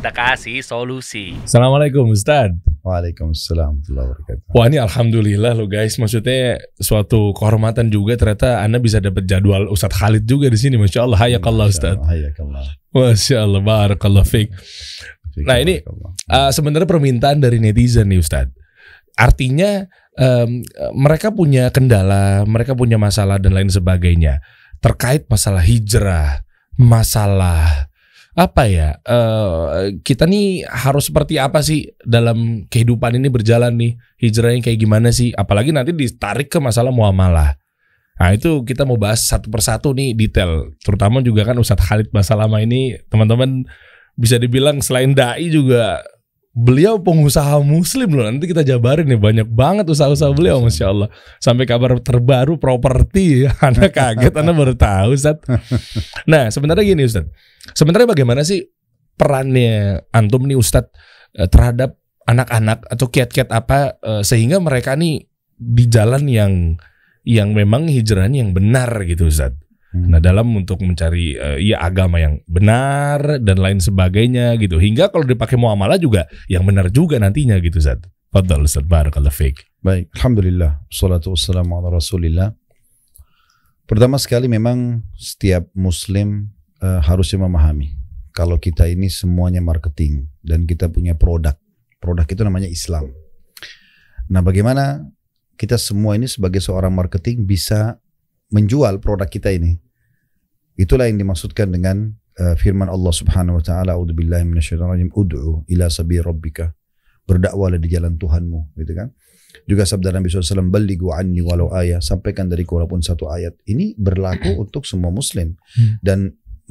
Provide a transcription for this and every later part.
kita kasih solusi. Assalamualaikum Ustaz. Waalaikumsalam warahmatullahi wabarakatuh. Wah ini alhamdulillah loh guys. Maksudnya suatu kehormatan juga ternyata Anda bisa dapat jadwal Ustadz Khalid juga di sini. Masya Allah. Hayakallah Ustaz. Hayakallah. Masya Allah. Barakallah fiqh. Nah, ini, Uh, sebenarnya permintaan dari netizen nih Ustadz. Artinya em, mereka punya kendala, mereka punya masalah dan lain sebagainya terkait masalah hijrah, masalah apa ya? eh, kita nih harus seperti apa sih dalam kehidupan ini berjalan nih? Hijrahnya kayak gimana sih? Apalagi nanti ditarik ke masalah muamalah. Nah itu kita mau bahas satu persatu nih detail. Terutama juga kan Ustadz Khalid masa lama ini teman-teman bisa dibilang selain dai juga beliau pengusaha muslim loh. Nanti kita jabarin nih banyak banget usaha-usaha beliau masya Allah. Sampai kabar terbaru properti, Anda kaget, Anda baru tahu Ustaz. Nah sebenarnya gini Ustaz, sebenarnya bagaimana sih perannya antum nih Ustaz eh, terhadap anak-anak atau kiat-kiat apa eh, sehingga mereka nih di jalan yang yang memang hijrahnya yang benar gitu Ustaz. Hmm. Nah dalam untuk mencari eh, ya agama yang benar dan lain sebagainya gitu. Hingga kalau dipakai muamalah juga yang benar juga nantinya gitu Ustaz. Fadal Ustaz Barakallah fiqh. Baik, Alhamdulillah. Salatu wassalamu ala rasulillah. Pertama sekali memang setiap muslim eh, harusnya memahami. Kalau kita ini semuanya marketing dan kita punya produk. Produk itu namanya Islam. Nah bagaimana kita semua ini sebagai seorang marketing bisa menjual produk kita ini. Itulah yang dimaksudkan dengan eh, firman Allah Subhanahu wa taala, "A'udzubillahi minasyaitonirrajim. Ud'u ila sabil rabbika." Berdakwalah di jalan Tuhanmu, gitu kan? Juga sabda Nabi SAW, Balighu anni walau ayat. Sampaikan dariku walaupun satu ayat. Ini berlaku untuk semua muslim. Hmm. Dan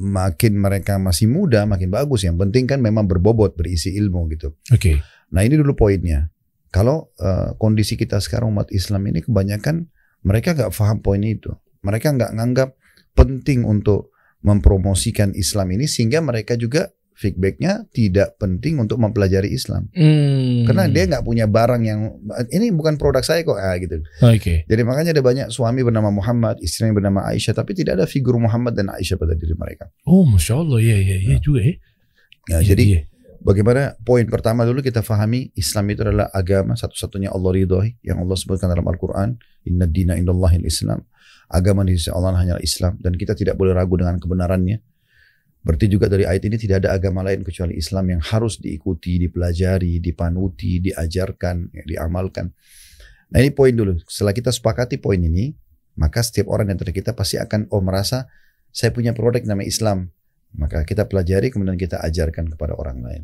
makin mereka masih muda, makin bagus. Yang penting kan memang berbobot, berisi ilmu gitu. Oke. Nah ini dulu poinnya. Kalau eh, kondisi kita sekarang umat Islam ini kebanyakan mereka nggak paham poin itu. Mereka nggak nganggap penting untuk mempromosikan Islam ini sehingga mereka juga feedbacknya tidak penting untuk mempelajari Islam. Hmm. Karena dia nggak punya barang yang ini bukan produk saya kok ah, gitu. Oke. Jadi makanya ada banyak suami bernama Muhammad, istri yang bernama Aisyah, tapi tidak ada figur Muhammad dan Aisyah pada diri mereka. Oh masya Allah ya ya ya juga ya. Ya, Iya, jadi iya. Bagaimana poin pertama dulu kita fahami Islam itu adalah agama satu-satunya Allah ridhoi yang Allah sebutkan dalam Al-Quran. Inna dina indallahil Islam. Agama di sisi Allah hanyalah Islam dan kita tidak boleh ragu dengan kebenarannya. Berarti juga dari ayat ini tidak ada agama lain kecuali Islam yang harus diikuti, dipelajari, dipanuti, diajarkan, ya, diamalkan. Nah ini poin dulu. Setelah kita sepakati poin ini, maka setiap orang yang kita pasti akan oh merasa saya punya produk namanya Islam. Maka kita pelajari kemudian kita ajarkan kepada orang lain.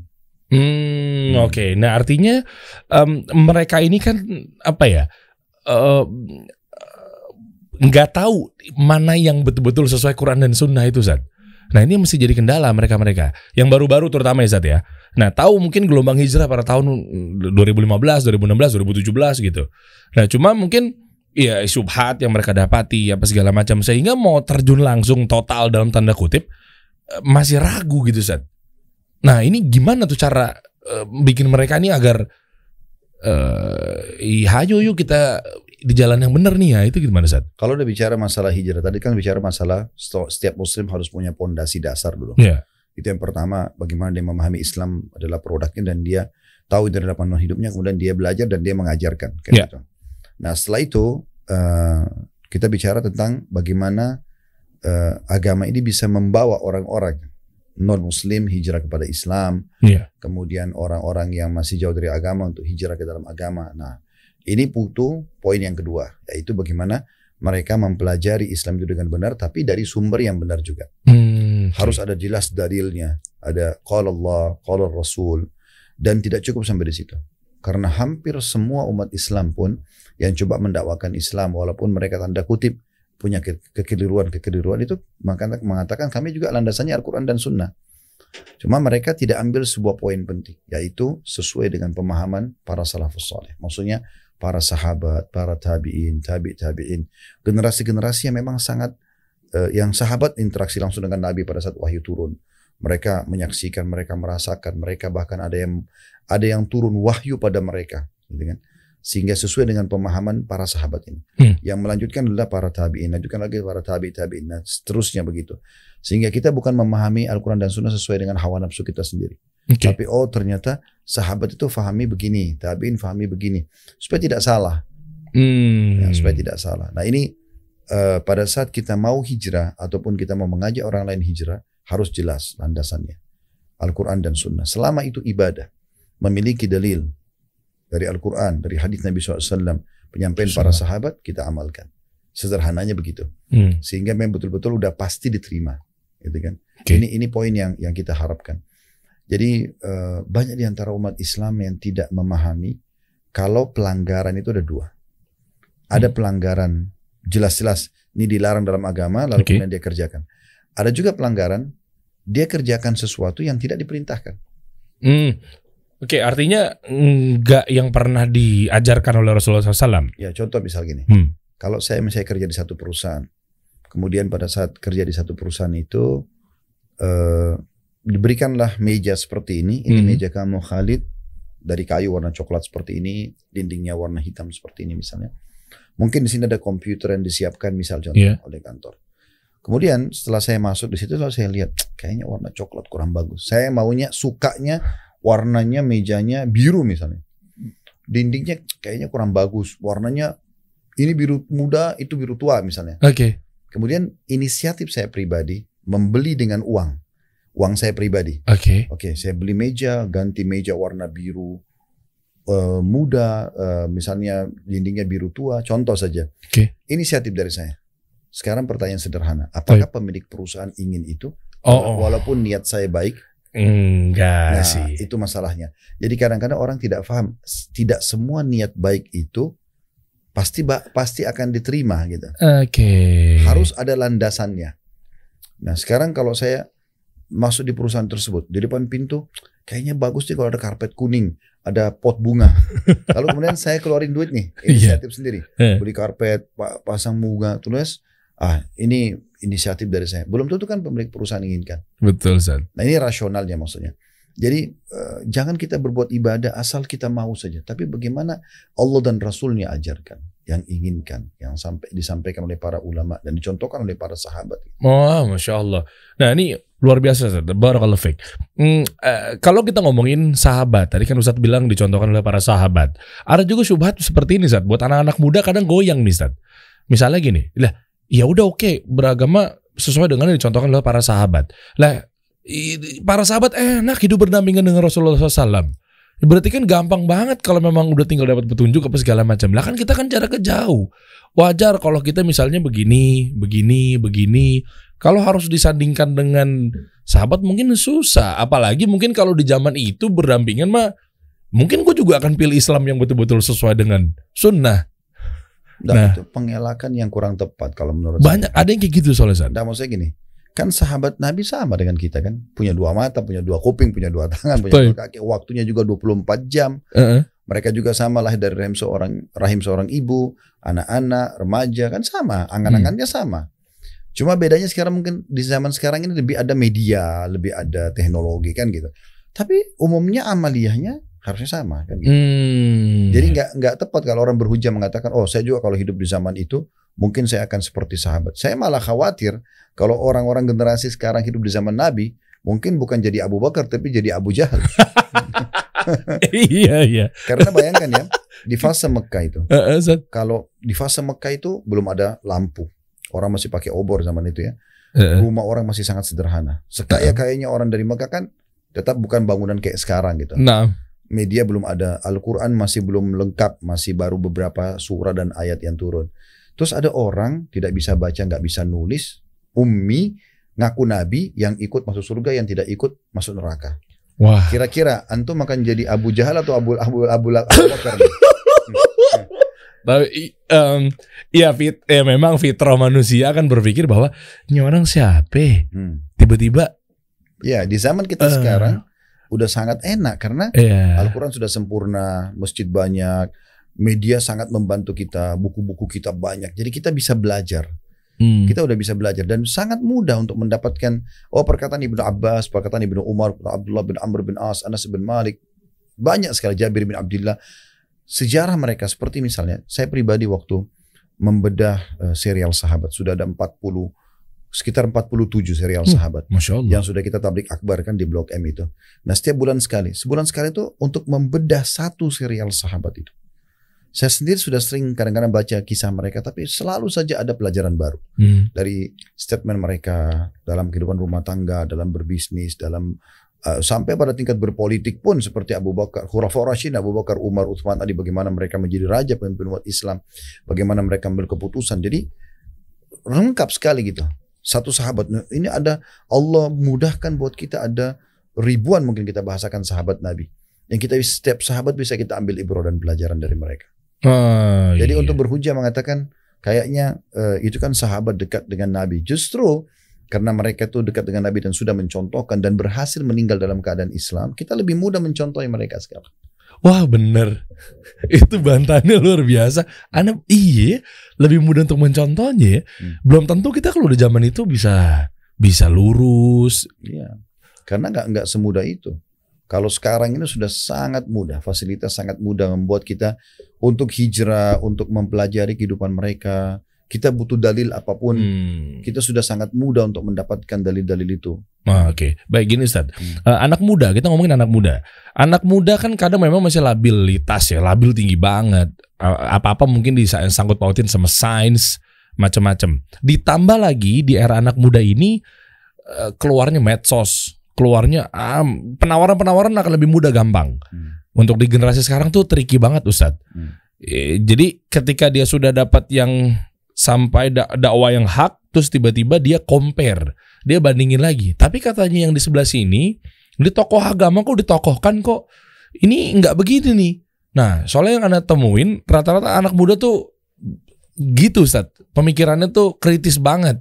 Hmm, Hmm. oke. Nah, artinya em, mereka ini kan apa ya? eh, nggak tahu mana yang betul-betul sesuai Quran dan Sunnah itu, Zat. Nah, ini mesti jadi kendala mereka-mereka. Yang baru-baru terutama ya, Zat ya. Nah, tahu mungkin gelombang hijrah pada tahun 2015, 2016, 2017 gitu. Nah, cuma mungkin ya subhat yang mereka dapati apa segala macam sehingga mau terjun langsung total dalam tanda kutip eh, masih ragu gitu, Zat. Nah ini gimana tuh cara eh, bikin mereka nih agar eh iya ayo yuk kita di jalan yang benar nih ya itu gimana Sat? Kalau udah bicara masalah hijrah, tadi kan bicara masalah setiap muslim harus punya pondasi dasar dulu. Iya. Itu yang pertama, bagaimana dia memahami Islam adalah produknya dan dia tahu itu adalah panduan hidupnya, kemudian dia belajar dan dia mengajarkan. Kayak Ya. gitu. Nah setelah itu eh, kita bicara tentang bagaimana eh, agama ini bisa membawa orang-orang non Muslim hijrah kepada Islam, Iya. kemudian orang-orang yang masih jauh dari agama untuk hijrah ke dalam agama. Nah, ini butuh poin yang kedua, yaitu bagaimana mereka mempelajari Islam itu dengan benar, tapi dari sumber yang benar juga. Hmm, Harus ada jelas dalilnya, ada qala Allah, qala Rasul, dan tidak cukup sampai di situ. Karena hampir semua umat Islam pun yang coba mendakwakan Islam, walaupun mereka tanda kutip punya ke- kekeliruan-kekeliruan itu maka mengatakan kami juga landasannya Al-Quran dan Sunnah. Cuma mereka tidak ambil sebuah poin penting, yaitu sesuai dengan pemahaman para salafus saleh. Maksudnya para sahabat, para tabi'in, tabi' tabi'in, generasi-generasi yang memang sangat eh, yang sahabat interaksi langsung dengan Nabi pada saat wahyu turun. Mereka menyaksikan, mereka merasakan, mereka bahkan ada yang ada yang turun wahyu pada mereka, gitu kan? Sehingga sesuai dengan pemahaman para sahabat ini. Hmm. Yang melanjutkan adalah para tabi'in, lanjutkan lagi para tabi' tabi'in, nah, seterusnya begitu. Sehingga kita bukan memahami Al-Quran dan Sunnah sesuai dengan hawa nafsu kita sendiri. Okay. Tapi oh ternyata sahabat itu fahami begini, tabiin fahami begini, supaya tidak salah, Hmm. ya, supaya tidak salah. Nah ini eh, pada saat kita mau hijrah ataupun kita mau mengajak orang lain hijrah harus jelas landasannya, Al-Quran dan Sunnah. Selama itu ibadah, memiliki dalil dari Al-Quran, dari hadis Nabi SAW, penyampaian para sahabat kita amalkan. Sederhananya begitu, Hmm. sehingga memang betul-betul udah pasti diterima, gitu kan? Oke. Ini ini poin yang yang kita harapkan. Jadi eh, banyak di antara umat Islam yang tidak memahami kalau pelanggaran itu ada dua. Ada Hmm. pelanggaran jelas-jelas ini dilarang dalam agama lalu Oke. kemudian dia kerjakan. Ada juga pelanggaran dia kerjakan sesuatu yang tidak diperintahkan. Hmm. Oke, artinya enggak yang pernah diajarkan oleh Rasulullah SAW. Ya contoh misal gini, Hmm. kalau saya misalnya kerja di satu perusahaan, kemudian pada saat kerja di satu perusahaan itu eh, diberikanlah meja seperti ini, ini Hmm. meja kamu Khalid dari kayu warna coklat seperti ini, dindingnya warna hitam seperti ini misalnya. Mungkin di sini ada komputer yang disiapkan misal contoh Iya. oleh kantor. Kemudian setelah saya masuk di situ lalu saya lihat kayaknya warna coklat kurang bagus. Saya maunya sukanya warnanya mejanya biru misalnya. Dindingnya kayaknya kurang bagus. Warnanya ini biru muda, itu biru tua misalnya. Oke. Kemudian inisiatif saya pribadi membeli dengan uang. Uang saya pribadi. Oke. Oke, saya beli meja, ganti meja warna biru eh, muda, eh, misalnya dindingnya biru tua, contoh saja. Oke. Inisiatif dari saya. Sekarang pertanyaan sederhana, apakah pemilik perusahaan ingin itu? Oh, oh. Walaupun niat saya baik, Enggak nah sih. itu masalahnya. Jadi kadang-kadang orang tidak paham, tidak semua niat baik itu pasti pasti akan diterima gitu. Oke. Harus ada landasannya. Nah sekarang kalau saya masuk di perusahaan tersebut. Di depan pintu kayaknya bagus nih kalau ada karpet kuning ada pot bunga. Lalu kemudian saya keluarin duit nih inisiatif sendiri. Eh. beli karpet pa- pasang bunga tulis. Ah ini inisiatif dari saya. Belum tentu kan pemilik perusahaan inginkan. Betul, Zat. nah ini rasionalnya maksudnya. Jadi eh, jangan kita berbuat ibadah asal kita mau saja tapi bagaimana Allah dan Rasulnya ajarkan yang inginkan yang sampai disampaikan oleh para ulama dan dicontohkan oleh para sahabat Oh, masya Allah. Nah ini luar biasa, Zat. Barakallahu. Hmm, eh, kalau kita ngomongin sahabat, tadi kan Ustadz bilang dicontohkan oleh para sahabat. Ada juga syubhat seperti ini, Zat. Buat anak-anak muda kadang goyang nih, Zat. Misalnya gini, lah, ya udah oke, beragama sesuai dengan yang dicontohkan oleh para sahabat. Lah, para sahabat enak hidup berdampingan dengan Rasulullah SAW. Berarti kan gampang banget kalau memang udah tinggal dapat petunjuk apa segala macam. Lah kan kita kan jaraknya jauh. Wajar kalau kita misalnya begini, begini, begini. Kalau harus disandingkan dengan sahabat mungkin susah. Apalagi mungkin kalau di zaman itu berdampingan mah mungkin gue juga akan pilih Islam yang betul-betul sesuai dengan sunnah. Dan Nah. itu pengelakan yang kurang tepat kalau menurut Banyak ada yang kayak gitu soalnya. Nah, maksudnya gini, kan sahabat Nabi sama dengan kita kan, punya dua mata, punya dua kuping, punya dua tangan, punya dua kaki, waktunya juga 24 jam. Heeh. Mereka juga sama lahir dari rahim seorang rahim seorang ibu, anak-anak, remaja kan sama, angan-angannya sama. Cuma bedanya sekarang mungkin di zaman sekarang ini lebih ada media, lebih ada teknologi kan gitu. Tapi umumnya amaliyahnya harusnya sama kan gitu. Hmm. Jadi nggak nggak tepat kalau orang berhujah mengatakan, oh saya juga kalau hidup di zaman itu mungkin saya akan seperti sahabat. Saya malah khawatir kalau orang-orang generasi sekarang hidup di zaman Nabi, mungkin bukan jadi Abu Bakar tapi jadi Abu Jahal. iya iya. Karena bayangkan ya, di fase Mekah itu, kalau di fase Mekah itu belum ada lampu, orang masih pakai obor zaman itu ya. Rumah orang masih sangat sederhana. Sekaya kayaknya orang dari Mekah kan tetap bukan bangunan kayak sekarang gitu. Nah, media belum ada, Al-Quran masih belum lengkap, masih baru beberapa surah dan ayat yang turun. Terus ada orang tidak bisa baca, nggak bisa nulis, ummi, ngaku nabi yang ikut masuk surga, yang tidak ikut masuk neraka. wah. Kira-kira antum akan jadi Abu Jahal atau Abu Abu Abu, Abu Bakar? Tapi em, ya fit ya memang fitrah manusia kan berpikir bahwa ini orang siapa? Hmm. Tiba-tiba Ya di zaman kita Eh. sekarang udah sangat enak karena ya. Al-Quran sudah sempurna, masjid banyak, media sangat membantu kita, buku-buku kita banyak. Jadi kita bisa belajar. Hmm. Kita udah bisa belajar dan sangat mudah untuk mendapatkan oh perkataan Ibnu Abbas, perkataan Ibnu Umar, Abdullah bin Amr bin As, Anas bin Malik. Banyak sekali Jabir bin Abdullah. Sejarah mereka seperti misalnya saya pribadi waktu membedah eh, serial sahabat sudah ada 40 sekitar 47 serial hmm, sahabat Masya Allah. yang sudah kita tablik akbar kan di blog M itu. Nah setiap bulan sekali, sebulan sekali itu untuk membedah satu serial sahabat itu. Saya sendiri sudah sering kadang-kadang baca kisah mereka, tapi selalu saja ada pelajaran baru hmm. dari statement mereka dalam kehidupan rumah tangga, dalam berbisnis, dalam uh, sampai pada tingkat berpolitik pun seperti Abu Bakar, Khulafaur Rasyid, Abu Bakar, Umar, Utsman tadi bagaimana mereka menjadi raja pemimpin umat Islam, bagaimana mereka ambil keputusan. Jadi lengkap sekali gitu. Satu sahabat ini ada Allah mudahkan buat kita ada ribuan mungkin kita bahasakan sahabat Nabi. Yang kita setiap sahabat bisa kita ambil ibrah dan pelajaran dari mereka. Oh, Jadi iya. untuk berhujah mengatakan kayaknya uh, itu kan sahabat dekat dengan Nabi. Justru karena mereka itu dekat dengan Nabi dan sudah mencontohkan dan berhasil meninggal dalam keadaan Islam, kita lebih mudah mencontohi mereka sekarang. Wah bener. Itu bantahannya luar biasa. Anak iya Lebih mudah untuk mencontohnya. Ya hmm. Belum tentu kita kalau di zaman itu bisa Bisa lurus. Iya. Karena nggak nggak semudah itu. Kalau sekarang ini sudah sangat mudah, fasilitas sangat mudah membuat kita untuk hijrah, untuk mempelajari kehidupan mereka. Kita butuh dalil apa pun, hmm. kita sudah sangat mudah untuk mendapatkan dalil-dalil itu. Ah, Oke, okay. baik gini Ustaz. Hmm. Uh, anak muda, kita ngomongin anak muda. Anak muda kan kadang memang masih labilitas ya, labil tinggi banget. Apa-apa mungkin disangkut pautin sama sains, macam-macam. Ditambah lagi di era anak muda ini uh, keluarnya medsos keluarnya um, penawaran-penawaran akan lebih mudah gampang. Hmm. Untuk di generasi sekarang tuh tricky banget Ustadz. Hmm. E, jadi ketika dia sudah dapat yang sampai dak dakwah yang hak, terus tiba-tiba dia compare, dia bandingin lagi. Tapi katanya yang di sebelah sini, di tokoh agama kok ditokohkan kok ini nggak begini nih. Nah, soalnya yang anda temuin rata-rata anak muda tuh gitu Ustaz. Pemikirannya tuh kritis banget.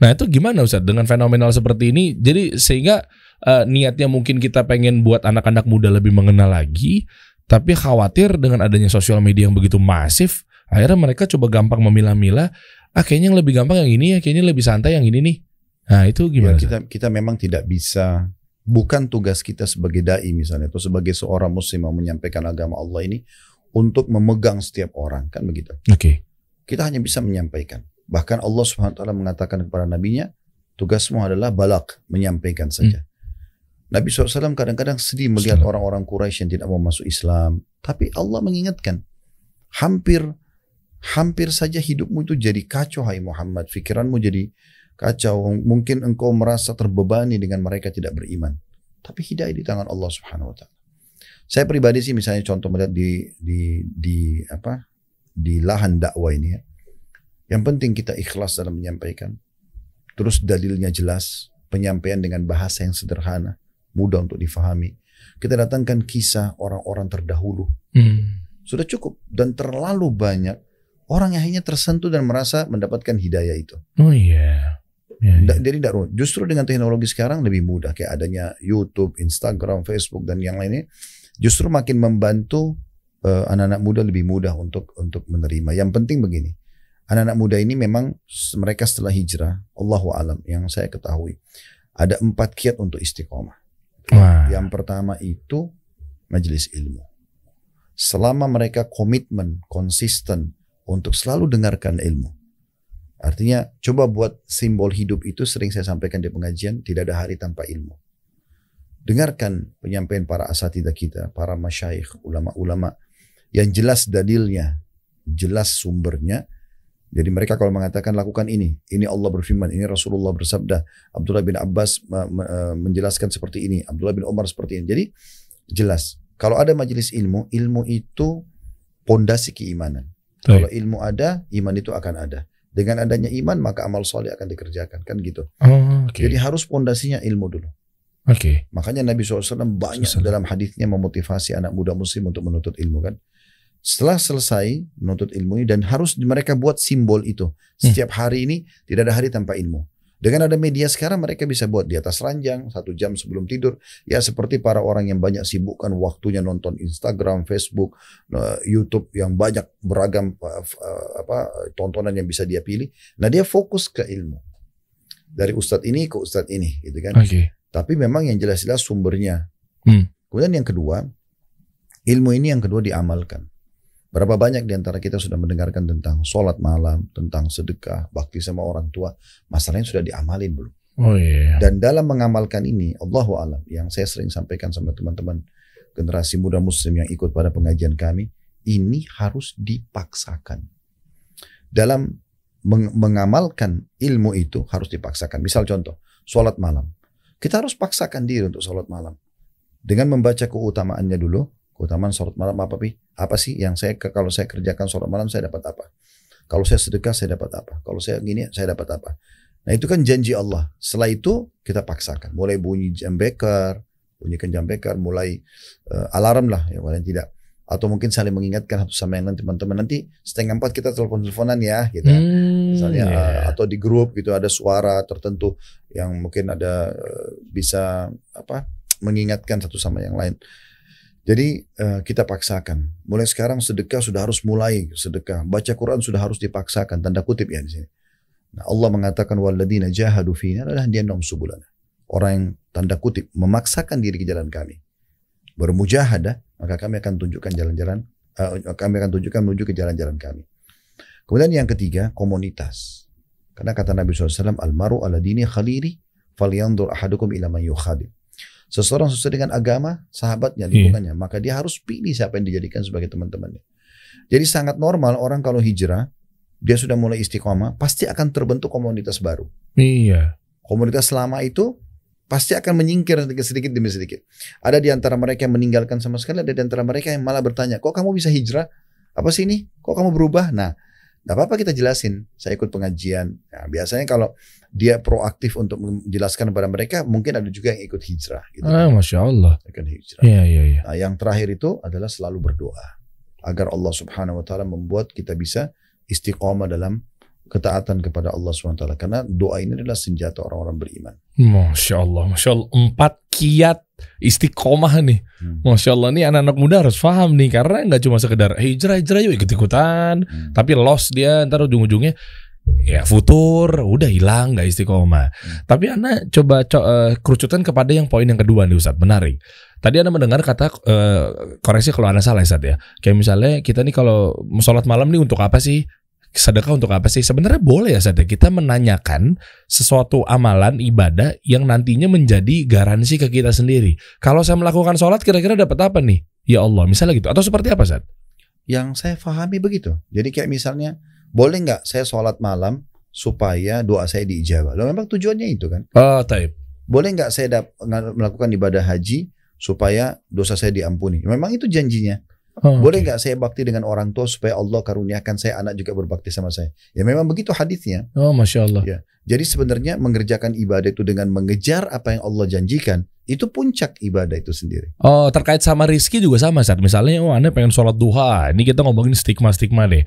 Nah itu gimana Ustaz dengan fenomenal seperti ini? Jadi sehingga uh, niatnya mungkin kita pengen buat anak-anak muda lebih mengenal lagi, tapi khawatir dengan adanya sosial media yang begitu masif, akhirnya mereka coba gampang memilah-milah, ah kayaknya yang lebih gampang yang ini ya, kayaknya lebih santai yang ini nih. Nah itu gimana? Ya, kita kita memang tidak bisa, bukan tugas kita sebagai dai misalnya atau sebagai seorang muslim yang menyampaikan agama Allah ini untuk memegang setiap orang kan begitu. Oke. Okay. Kita hanya bisa menyampaikan. Bahkan Allah Subhanahu wa taala mengatakan kepada nabinya, tugasmu adalah balak, menyampaikan saja. Hmm. Nabi SAW kadang-kadang sedih melihat orang-orang Quraisy yang tidak mau masuk Islam. Tapi Allah mengingatkan, hampir hampir saja hidupmu itu jadi kacau hai Muhammad. Fikiranmu jadi kacau. Mungkin engkau merasa terbebani dengan mereka tidak beriman. Tapi hidayah di tangan Allah Subhanahu wa taala. Saya pribadi sih misalnya contoh melihat di di di apa? di lahan dakwah ini ya. Yang penting kita ikhlas dalam menyampaikan. Terus dalilnya jelas, penyampaian dengan bahasa yang sederhana mudah untuk difahami. Kita datangkan kisah orang-orang terdahulu. Hmm. Sudah cukup dan terlalu banyak orang yang hanya tersentuh dan merasa mendapatkan hidayah itu. Oh iya. Yeah. Yeah, Jadi justru dengan teknologi sekarang lebih mudah kayak adanya YouTube, Instagram, Facebook dan yang lainnya justru makin membantu uh, anak-anak muda lebih mudah untuk untuk menerima. Yang penting begini, anak-anak muda ini memang mereka setelah hijrah, Allahu alam yang saya ketahui ada empat kiat untuk istiqomah. Wah. Yang pertama itu majelis ilmu. Selama mereka komitmen, konsisten untuk selalu dengarkan ilmu. Artinya coba buat simbol hidup itu sering saya sampaikan di pengajian, tidak ada hari tanpa ilmu. Dengarkan penyampaian para asatidah kita, para masyayikh, ulama-ulama yang jelas dalilnya, jelas sumbernya, jadi mereka kalau mengatakan lakukan ini, ini Allah berfirman, ini Rasulullah bersabda, Abdullah bin Abbas eh, menjelaskan seperti ini, Abdullah bin Umar seperti ini. Jadi jelas. Kalau ada majelis ilmu, ilmu itu pondasi keimanan. Baik. Kalau ilmu ada, iman itu akan ada. Dengan adanya iman, maka amal soleh akan dikerjakan. Kan gitu. Oh, okay. Jadi harus pondasinya ilmu dulu. Oke. Okay. Makanya Nabi SAW banyak SAW. dalam hadisnya memotivasi anak muda muslim untuk menuntut ilmu kan. Setelah selesai menuntut ilmu ini dan harus mereka buat simbol itu. Hmm. Setiap hari ini tidak ada hari tanpa ilmu. Dengan ada media sekarang mereka bisa buat di atas ranjang satu jam sebelum tidur. Ya seperti para orang yang banyak sibukkan waktunya nonton Instagram, Facebook, eh, YouTube yang banyak beragam eh, eh, apa tontonan yang bisa dia pilih. Nah dia fokus ke ilmu. Dari ustadz ini ke ustadz ini gitu kan. Okay. Tapi memang yang jelas-jelas sumbernya. Hmm. Kemudian yang kedua, ilmu ini yang kedua diamalkan. Berapa banyak di antara kita sudah mendengarkan tentang sholat malam, tentang sedekah, bakti sama orang tua. Masalahnya sudah diamalin belum? Oh iya. Dan dalam mengamalkan ini, Allahu alam, yang saya sering sampaikan sama teman-teman generasi muda muslim yang ikut pada pengajian kami, ini harus dipaksakan. Dalam meng mengamalkan ilmu itu harus dipaksakan. Misal contoh, sholat malam. Kita harus paksakan diri untuk sholat malam. Dengan membaca keutamaannya dulu, keutamaan sholat malam apa pi? Apa sih yang saya kalau saya kerjakan sholat malam saya dapat apa? Kalau saya sedekah saya dapat apa? Kalau saya gini saya dapat apa? Nah itu kan janji Allah. Setelah itu kita paksakan. Mulai bunyi jam beker, bunyikan jam beker, mulai uh, alarm lah ya paling tidak. Atau mungkin saling mengingatkan satu sama yang lain teman-teman nanti setengah empat kita telepon-teleponan ya gitu. Hmm, Misalnya yeah. uh, atau di grup gitu ada suara tertentu yang mungkin ada uh, bisa apa mengingatkan satu sama yang lain. Jadi uh, kita paksakan. Mulai sekarang sedekah sudah harus mulai sedekah. Baca Quran sudah harus dipaksakan. Tanda kutip ya di sini. Nah, Allah mengatakan waladina jahadu fina adalah dia nom subulana. Orang yang tanda kutip memaksakan diri ke jalan kami. Bermujahadah, maka kami akan tunjukkan jalan-jalan uh, kami akan tunjukkan menuju ke jalan-jalan kami. Kemudian yang ketiga, komunitas. Karena kata Nabi SAW, Al-maru ala dini khaliri, falyandur ahadukum ila man. Seseorang sesuai dengan agama, sahabatnya, iya. lingkungannya. Yeah. Maka dia harus pilih siapa yang dijadikan sebagai teman-temannya. Jadi sangat normal orang kalau hijrah, dia sudah mulai istiqomah, pasti akan terbentuk komunitas baru. Iya. Komunitas selama itu pasti akan menyingkir sedikit, demi sedikit. Ada di antara mereka yang meninggalkan sama sekali, ada di antara mereka yang malah bertanya, kok kamu bisa hijrah? Apa sih ini? Kok kamu berubah? Nah, Gak apa-apa kita jelasin. Saya ikut pengajian. Nah, biasanya kalau dia proaktif untuk menjelaskan kepada mereka, mungkin ada juga yang ikut hijrah. Gitu. Ah, Masya Allah. Ikut hijrah. Iya, iya, iya. Nah, yang terakhir itu adalah selalu berdoa. Agar Allah subhanahu wa ta'ala membuat kita bisa istiqomah dalam ketaatan kepada Allah SWT. Karena doa ini adalah senjata orang-orang beriman. Masya Allah, Masya Allah. Empat kiat istiqomah nih. Hmm. Masya Allah nih anak-anak muda harus paham nih. Karena nggak cuma sekedar hijrah, hijrah yuk ikut-ikutan. Hmm. Tapi lost dia ntar ujung-ujungnya ya futur udah hilang nggak istiqomah. Hmm. Tapi anak coba co uh, kerucutan kepada yang poin yang kedua nih Ustaz, menarik. Tadi anda mendengar kata uh, koreksi kalau anda salah Ustaz ya. Kayak misalnya kita nih kalau sholat malam nih untuk apa sih? sedekah untuk apa sih? Sebenarnya boleh ya saja kita menanyakan sesuatu amalan ibadah yang nantinya menjadi garansi ke kita sendiri. Kalau saya melakukan sholat kira-kira dapat apa nih? Ya Allah, misalnya gitu. Atau seperti apa Sad? Yang saya pahami begitu. Jadi kayak misalnya, boleh nggak saya sholat malam supaya doa saya diijabah? Loh memang tujuannya itu kan? Oh, taib. Boleh nggak saya melakukan ibadah haji supaya dosa saya diampuni? Memang itu janjinya. Oh, Boleh nggak okay. saya bakti dengan orang tua supaya Allah karuniakan saya anak juga berbakti sama saya? Ya memang begitu hadisnya. Oh, masya Allah. Ya. Jadi sebenarnya mengerjakan ibadah itu dengan mengejar apa yang Allah janjikan itu puncak ibadah itu sendiri. Oh, terkait sama rizki juga sama saat misalnya, oh anda pengen sholat duha, ini kita ngomongin stigma stigma deh.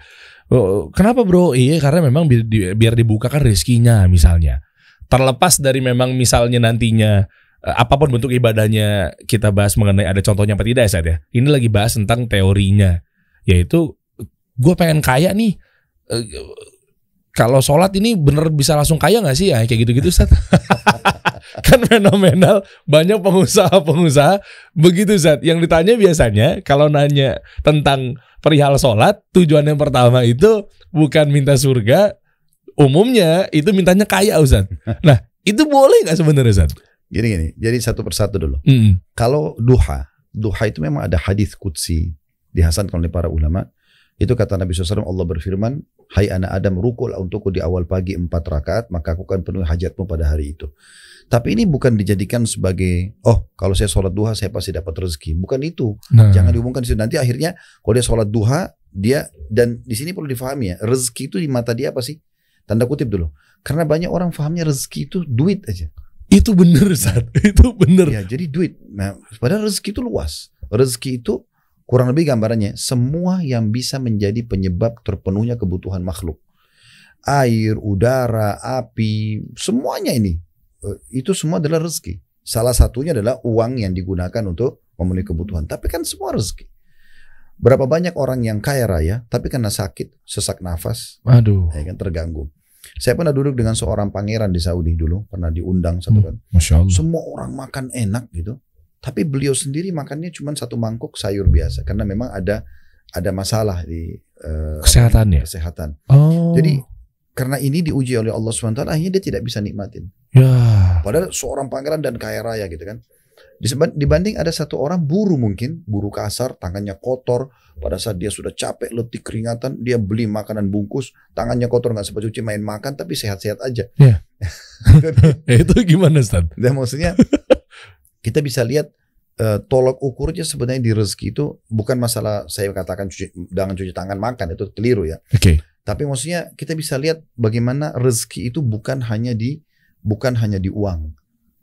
Oh, kenapa bro? Iya karena memang biar, biar dibukakan rizkinya misalnya. Terlepas dari memang misalnya nantinya Eh, apa pun bentuk ibadahnya kita bahas mengenai ada contohnya apa tidak ya saat ya. Ini lagi bahas tentang teorinya, yaitu gue pengen kaya nih. Kalau sholat ini bener bisa langsung kaya nggak sih ya kayak gitu-gitu Ustaz? kan fenomenal banyak pengusaha-pengusaha begitu Ustaz. Yang ditanya biasanya kalau nanya tentang perihal sholat tujuan yang pertama itu bukan minta surga, umumnya itu mintanya kaya Ustaz. Nah itu boleh nggak sebenarnya Ustaz? Gini gini, jadi satu persatu dulu. Mm. Kalau duha, duha itu memang ada hadis kutsi dihasankan oleh para ulama. Itu kata Nabi SAW Allah berfirman, Hai anak Adam rukulah untukku di awal pagi empat rakaat, maka aku akan penuhi hajatmu pada hari itu. Tapi ini bukan dijadikan sebagai, oh kalau saya sholat duha saya pasti dapat rezeki. Bukan itu. Nah. Jangan diumumkan di situ. Nanti akhirnya kalau dia sholat duha, dia, dan di sini perlu difahami ya, rezeki itu di mata dia apa sih? Tanda kutip dulu. Karena banyak orang fahamnya rezeki itu duit aja. Itu bener saat itu bener. Ya jadi duit. Nah, padahal rezeki itu luas. Rezeki itu kurang lebih gambarannya semua yang bisa menjadi penyebab terpenuhnya kebutuhan makhluk. Air, udara, api, semuanya ini eh, itu semua adalah rezeki. Salah satunya adalah uang yang digunakan untuk memenuhi kebutuhan. Tapi kan semua rezeki. Berapa banyak orang yang kaya raya, tapi karena sakit, sesak nafas, aduh, ya kan terganggu. Saya pernah duduk dengan seorang pangeran di Saudi dulu, pernah diundang satu kan. Masya Allah. Semua orang makan enak gitu. Tapi beliau sendiri makannya cuma satu mangkuk sayur biasa karena memang ada ada masalah di uh, kesehatannya. Kesehatan. Oh. Jadi karena ini diuji oleh Allah SWT akhirnya dia tidak bisa nikmatin. Ya. Padahal seorang pangeran dan kaya raya gitu kan. Dibanding ada satu orang buru mungkin, buru kasar, tangannya kotor. Pada saat dia sudah capek, letih, keringatan, dia beli makanan bungkus, tangannya kotor nggak sempat cuci, main makan, tapi sehat-sehat aja. Ya. itu gimana Stan? Dan maksudnya kita bisa lihat uh, tolok ukurnya sebenarnya di rezeki itu bukan masalah saya katakan cuci, jangan cuci tangan makan itu keliru ya. Oke. Okay. Tapi maksudnya kita bisa lihat bagaimana rezeki itu bukan hanya di bukan hanya di uang,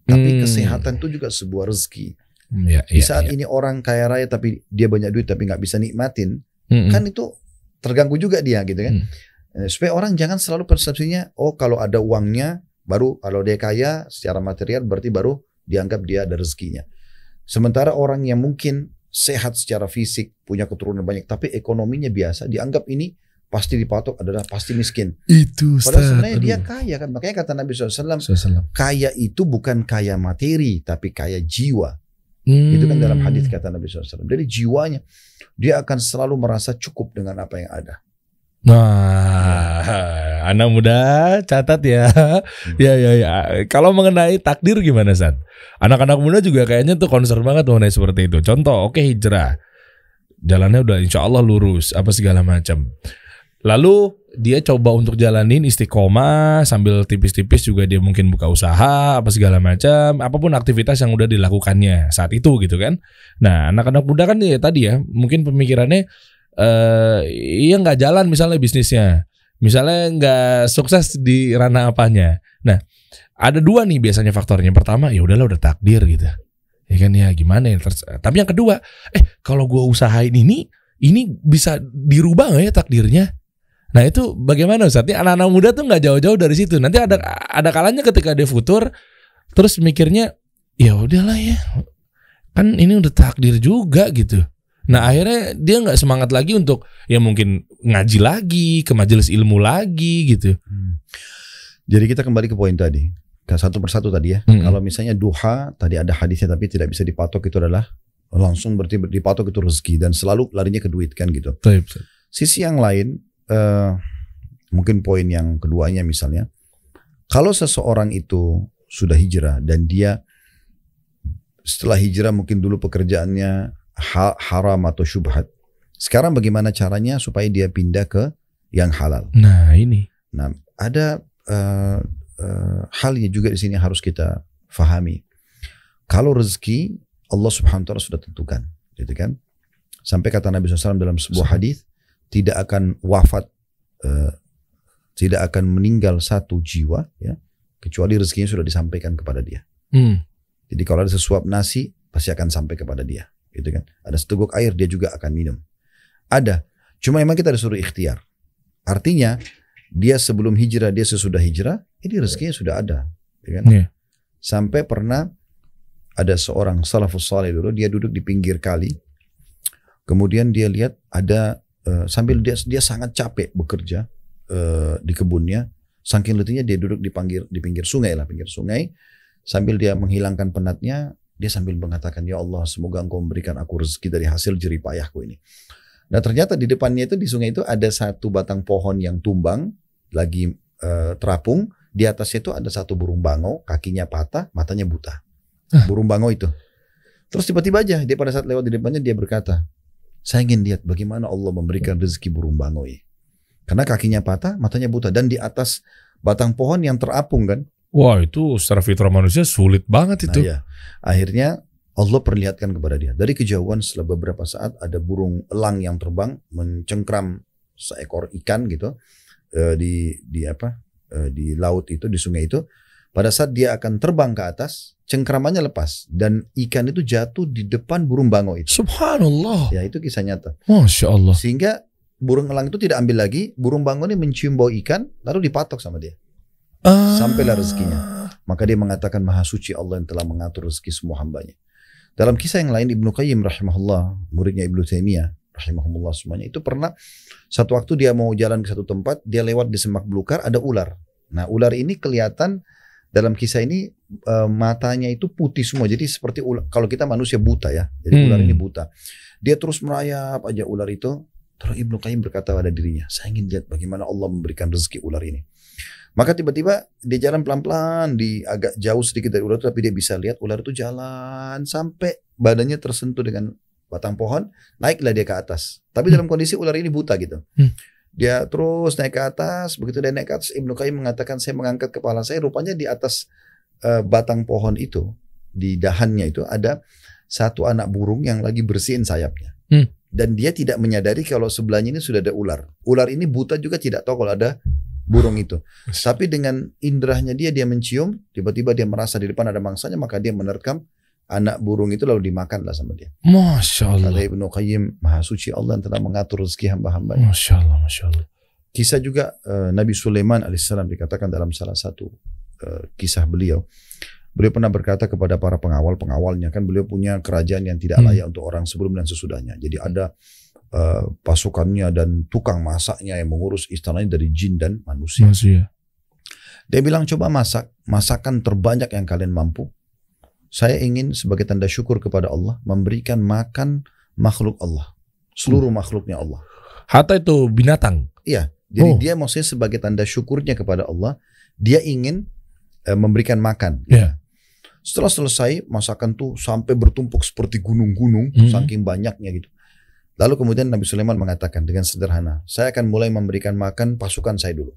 tapi hmm. kesehatan itu juga sebuah rezeki. Ya, Di ya, saat ya. ini orang kaya raya tapi dia banyak duit tapi nggak bisa nikmatin, hmm. kan itu terganggu juga dia gitu kan. Hmm. Supaya orang jangan selalu persepsinya, oh kalau ada uangnya baru kalau dia kaya secara material berarti baru dianggap dia ada rezekinya. Sementara orang yang mungkin sehat secara fisik, punya keturunan banyak, tapi ekonominya biasa, dianggap ini pasti dipatok adalah pasti miskin. Itu Padahal sebenarnya Aduh. dia kaya kan. Makanya kata Nabi SAW, SAW, kaya itu bukan kaya materi, tapi kaya jiwa. Hmm. Itu kan dalam hadis kata Nabi SAW. Jadi jiwanya, dia akan selalu merasa cukup dengan apa yang ada. Nah, anak muda catat ya. Hmm. ya ya ya. Kalau mengenai takdir gimana San? Anak-anak muda juga kayaknya tuh concern banget mengenai seperti itu. Contoh, oke okay, hijrah. Jalannya udah insya Allah lurus, apa segala macam. Lalu dia coba untuk jalanin istiqomah sambil tipis-tipis juga dia mungkin buka usaha apa segala macam, apa pun aktivitas yang udah dilakukannya saat itu gitu kan. Nah, anak-anak muda kan ya tadi ya, mungkin pemikirannya eh iya nggak jalan misalnya bisnisnya. Misalnya nggak sukses di ranah apanya. Nah, ada dua nih biasanya faktornya. Pertama, ya udahlah udah takdir gitu. Ya kan ya gimana ya. Tapi yang kedua, eh kalau gue usahain ini, ini bisa dirubah gak ya takdirnya? Nah itu bagaimana Ustaz? Anak-anak muda tuh nggak jauh-jauh dari situ. Nanti ada ada kalanya ketika dia futur, terus mikirnya ya udahlah ya, kan ini udah takdir juga gitu. Nah akhirnya dia nggak semangat lagi untuk ya mungkin ngaji lagi, ke majelis ilmu lagi gitu. Hmm. Jadi kita kembali ke poin tadi, ke satu persatu tadi ya. Hmm. Kalau misalnya duha tadi ada hadisnya tapi tidak bisa dipatok itu adalah langsung berarti dipatok itu rezeki dan selalu larinya ke duit kan gitu. Sisi yang lain uh, mungkin poin yang keduanya misalnya, kalau seseorang itu sudah hijrah dan dia setelah hijrah mungkin dulu pekerjaannya haram atau syubhat. Sekarang bagaimana caranya supaya dia pindah ke yang halal? Nah ini. Nah ada uh, uh, halnya juga di sini harus kita fahami. Kalau rezeki Allah Subhanahu wa taala sudah tentukan, gitu kan? Sampai kata Nabi SAW dalam sebuah hadis, tidak akan wafat, uh, tidak akan meninggal satu jiwa, ya, kecuali rezekinya sudah disampaikan kepada dia. Hmm. Jadi kalau ada sesuap nasi, pasti akan sampai kepada dia, gitu kan? Ada seteguk air, dia juga akan minum. Ada, cuma memang kita disuruh ikhtiar. Artinya dia sebelum hijrah, dia sesudah hijrah, ini rezekinya sudah ada, gitu kan? Yeah. Sampai pernah ada seorang salafus saleh dulu, dia duduk di pinggir kali, kemudian dia lihat ada Eh, sambil dia dia sangat capek bekerja uh, di kebunnya, saking letihnya dia duduk di pinggir di pinggir sungai lah, pinggir sungai, sambil dia menghilangkan penatnya, dia sambil mengatakan ya Allah semoga engkau memberikan aku rezeki dari hasil jerih payahku ini. Nah ternyata di depannya itu di sungai itu ada satu batang pohon yang tumbang lagi uh, terapung, di atasnya itu ada satu burung bangau, kakinya patah, matanya buta. Burung bangau itu. Terus tiba-tiba aja dia pada saat lewat di depannya dia berkata, saya ingin lihat bagaimana Allah memberikan rezeki burung bangoi. Karena kakinya patah, matanya buta. Dan di atas batang pohon yang terapung kan. Wah itu secara fitrah manusia sulit banget itu. Nah, ya. Akhirnya Allah perlihatkan kepada dia. Dari kejauhan setelah beberapa saat ada burung elang yang terbang mencengkram seekor ikan gitu eh, di di apa eh, di laut itu di sungai itu. Pada saat dia akan terbang ke atas, cengkramannya lepas dan ikan itu jatuh di depan burung bango itu. Subhanallah. Ya itu kisah nyata. Masya Allah. Sehingga burung elang itu tidak ambil lagi, burung bango ini mencium bau ikan lalu dipatok sama dia. Ah. Sampailah rezekinya. Maka dia mengatakan maha suci Allah yang telah mengatur rezeki semua hambanya. Dalam kisah yang lain Ibnu Qayyim rahimahullah, muridnya Ibnu Taimiyah rahimahullah semuanya itu pernah satu waktu dia mau jalan ke satu tempat, dia lewat di semak belukar ada ular. Nah, ular ini kelihatan dalam kisah ini uh, matanya itu putih semua. Jadi seperti ular, kalau kita manusia buta ya. Jadi hmm. ular ini buta. Dia terus merayap aja ular itu Terus Ibnu Qayyim berkata pada dirinya, saya ingin lihat bagaimana Allah memberikan rezeki ular ini. Maka tiba-tiba dia jalan pelan-pelan di agak jauh sedikit dari ular itu, tapi dia bisa lihat ular itu jalan sampai badannya tersentuh dengan batang pohon, naiklah dia ke atas. Tapi hmm. dalam kondisi ular ini buta gitu. Hmm. Dia terus naik ke atas, begitu dia naik ke atas, Ibnu Qayyim mengatakan saya mengangkat kepala saya, rupanya di atas uh, batang pohon itu, di dahannya itu ada satu anak burung yang lagi bersihin sayapnya. Hmm. Dan dia tidak menyadari kalau sebelahnya ini sudah ada ular. Ular ini buta juga tidak tahu kalau ada burung itu. Tapi dengan indrahnya dia, dia mencium, tiba-tiba dia merasa di depan ada mangsanya, maka dia menerkam anak burung itu lalu dimakanlah sama dia. Masya Allah. Kata Ibnu Qayyim, Maha Suci Allah yang telah mengatur rezeki hamba-hamba. Masya Allah, Masya Allah. Kisah juga uh, Nabi Sulaiman alaihissalam dikatakan dalam salah satu uh, kisah beliau. Beliau pernah berkata kepada para pengawal-pengawalnya, kan beliau punya kerajaan yang tidak hmm. layak hmm. untuk orang sebelum dan sesudahnya. Jadi ada uh, pasukannya dan tukang masaknya yang mengurus istananya dari jin dan manusia. manusia. Dia bilang coba masak, masakan terbanyak yang kalian mampu. Saya ingin sebagai tanda syukur kepada Allah memberikan makan makhluk Allah, seluruh hmm. makhluknya Allah. Hatta itu binatang. Iya. Jadi oh. dia maksudnya sebagai tanda syukurnya kepada Allah, dia ingin uh, memberikan makan. Yeah. Setelah selesai masakan tuh sampai bertumpuk seperti gunung-gunung hmm. saking banyaknya gitu. Lalu kemudian Nabi Sulaiman mengatakan dengan sederhana, saya akan mulai memberikan makan pasukan saya dulu.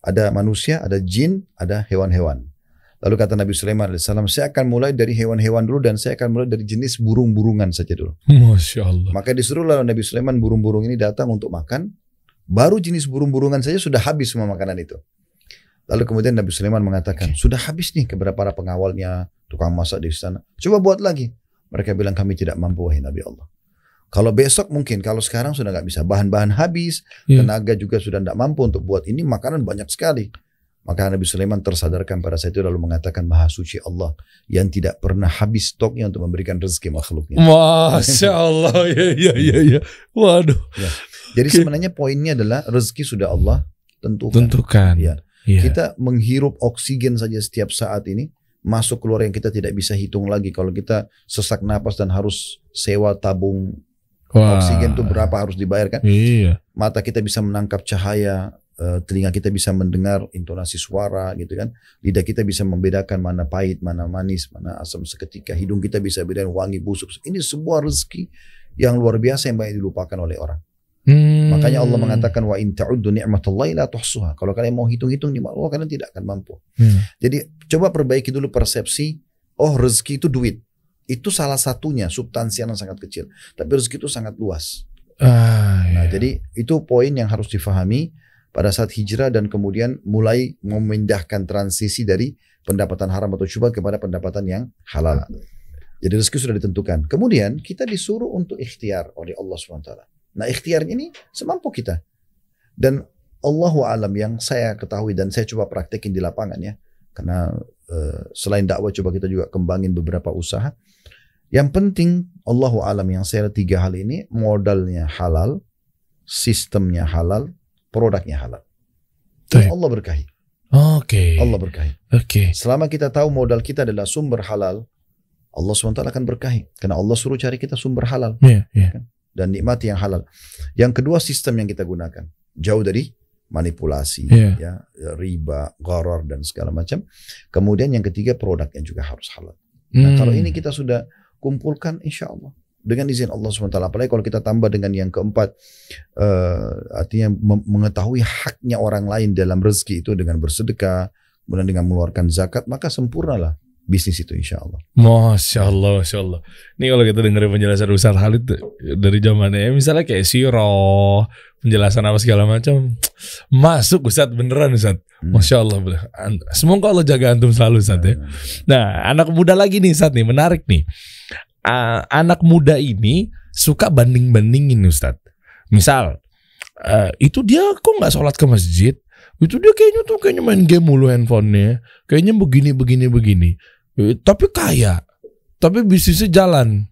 Ada manusia, ada jin, ada hewan-hewan. Lalu kata Nabi Sulaiman AS, saya akan mulai dari hewan-hewan dulu dan saya akan mulai dari jenis burung-burungan saja dulu. Masya Allah. Maka disuruh lalu Nabi Sulaiman burung-burung ini datang untuk makan. Baru jenis burung-burungan saja sudah habis semua makanan itu. Lalu kemudian Nabi Sulaiman mengatakan, sudah habis nih kepada para pengawalnya, tukang masak di sana. Coba buat lagi. Mereka bilang kami tidak mampu wahai Nabi Allah. Kalau besok mungkin, kalau sekarang sudah nggak bisa. Bahan-bahan habis, yeah. tenaga juga sudah tidak mampu untuk buat ini. Makanan banyak sekali. Maka Nabi Sulaiman tersadarkan pada saat itu lalu mengatakan Maha Suci Allah yang tidak pernah habis stoknya untuk memberikan rezeki makhluknya. Masya Allah, ya, ya, ya, ya. Waduh. Ya. Jadi sebenarnya poinnya adalah rezeki sudah Allah tentukan. Tentukan. Ya. Yeah. Kita menghirup oksigen saja setiap saat ini masuk keluar yang kita tidak bisa hitung lagi kalau kita sesak napas dan harus sewa tabung Wah. oksigen itu berapa harus dibayarkan. Iya. Mata kita bisa menangkap cahaya, eh, telinga kita bisa mendengar intonasi suara gitu kan. Lidah kita bisa membedakan mana pahit, mana manis, mana asam seketika. Hidung kita bisa bedakan wangi busuk. Ini sebuah rezeki yang luar biasa yang banyak dilupakan oleh orang. Hmm. Makanya Allah mengatakan wa in ta'uddu ni'matallahi la tuhsuha. Kalau kalian mau hitung-hitung nikmat Allah kalian tidak akan mampu. Hmm. Jadi coba perbaiki dulu persepsi oh rezeki itu duit. Itu salah satunya substansi yang sangat kecil. Tapi rezeki itu sangat luas. Ah, nah, iya. jadi itu poin yang harus difahami pada saat hijrah dan kemudian mulai memindahkan transisi dari pendapatan haram atau syubhat kepada pendapatan yang halal. Jadi rezeki sudah ditentukan. Kemudian kita disuruh untuk ikhtiar oleh Allah SWT. Nah ikhtiarnya ini semampu kita. Dan Allahu alam yang saya ketahui dan saya coba praktekin di lapangan ya. Karena selain dakwah coba kita juga kembangin beberapa usaha. Yang penting Allahu alam yang saya tiga hal ini modalnya halal, sistemnya halal, produknya halal. Dan Allah berkahi. Oke. Okay. Allah berkahi. Oke. Okay. Selama kita tahu modal kita adalah sumber halal, Allah SWT akan berkahi. Karena Allah suruh cari kita sumber halal. Yeah, yeah. Kan? dan nikmati yang halal. Yang kedua sistem yang kita gunakan jauh dari manipulasi, yeah. ya riba, gharar dan segala macam. Kemudian yang ketiga produknya juga harus halal. Nah hmm. kalau ini kita sudah kumpulkan, insya Allah dengan izin Allah swt. Apalagi kalau kita tambah dengan yang keempat, uh, artinya mengetahui haknya orang lain dalam rezeki itu dengan bersedekah, kemudian dengan mengeluarkan zakat, maka sempurnalah bisnis itu insya Allah. Masya Allah, Masya Allah. Ini kalau kita dengerin penjelasan Ustaz Halid dari zamannya, misalnya kayak siro, penjelasan apa segala macam, masuk Ustaz beneran Ustaz. Hmm. Masya Allah. Semoga Allah jaga antum selalu Ustaz ya. Nah, anak muda lagi nih Ustaz nih, menarik nih. Uh, anak muda ini suka banding-bandingin Ustaz. Misal, uh, itu dia kok nggak sholat ke masjid, itu dia kayaknya tuh kayaknya main game mulu handphonenya, kayaknya begini begini begini tapi kaya. Tapi bisnisnya jalan.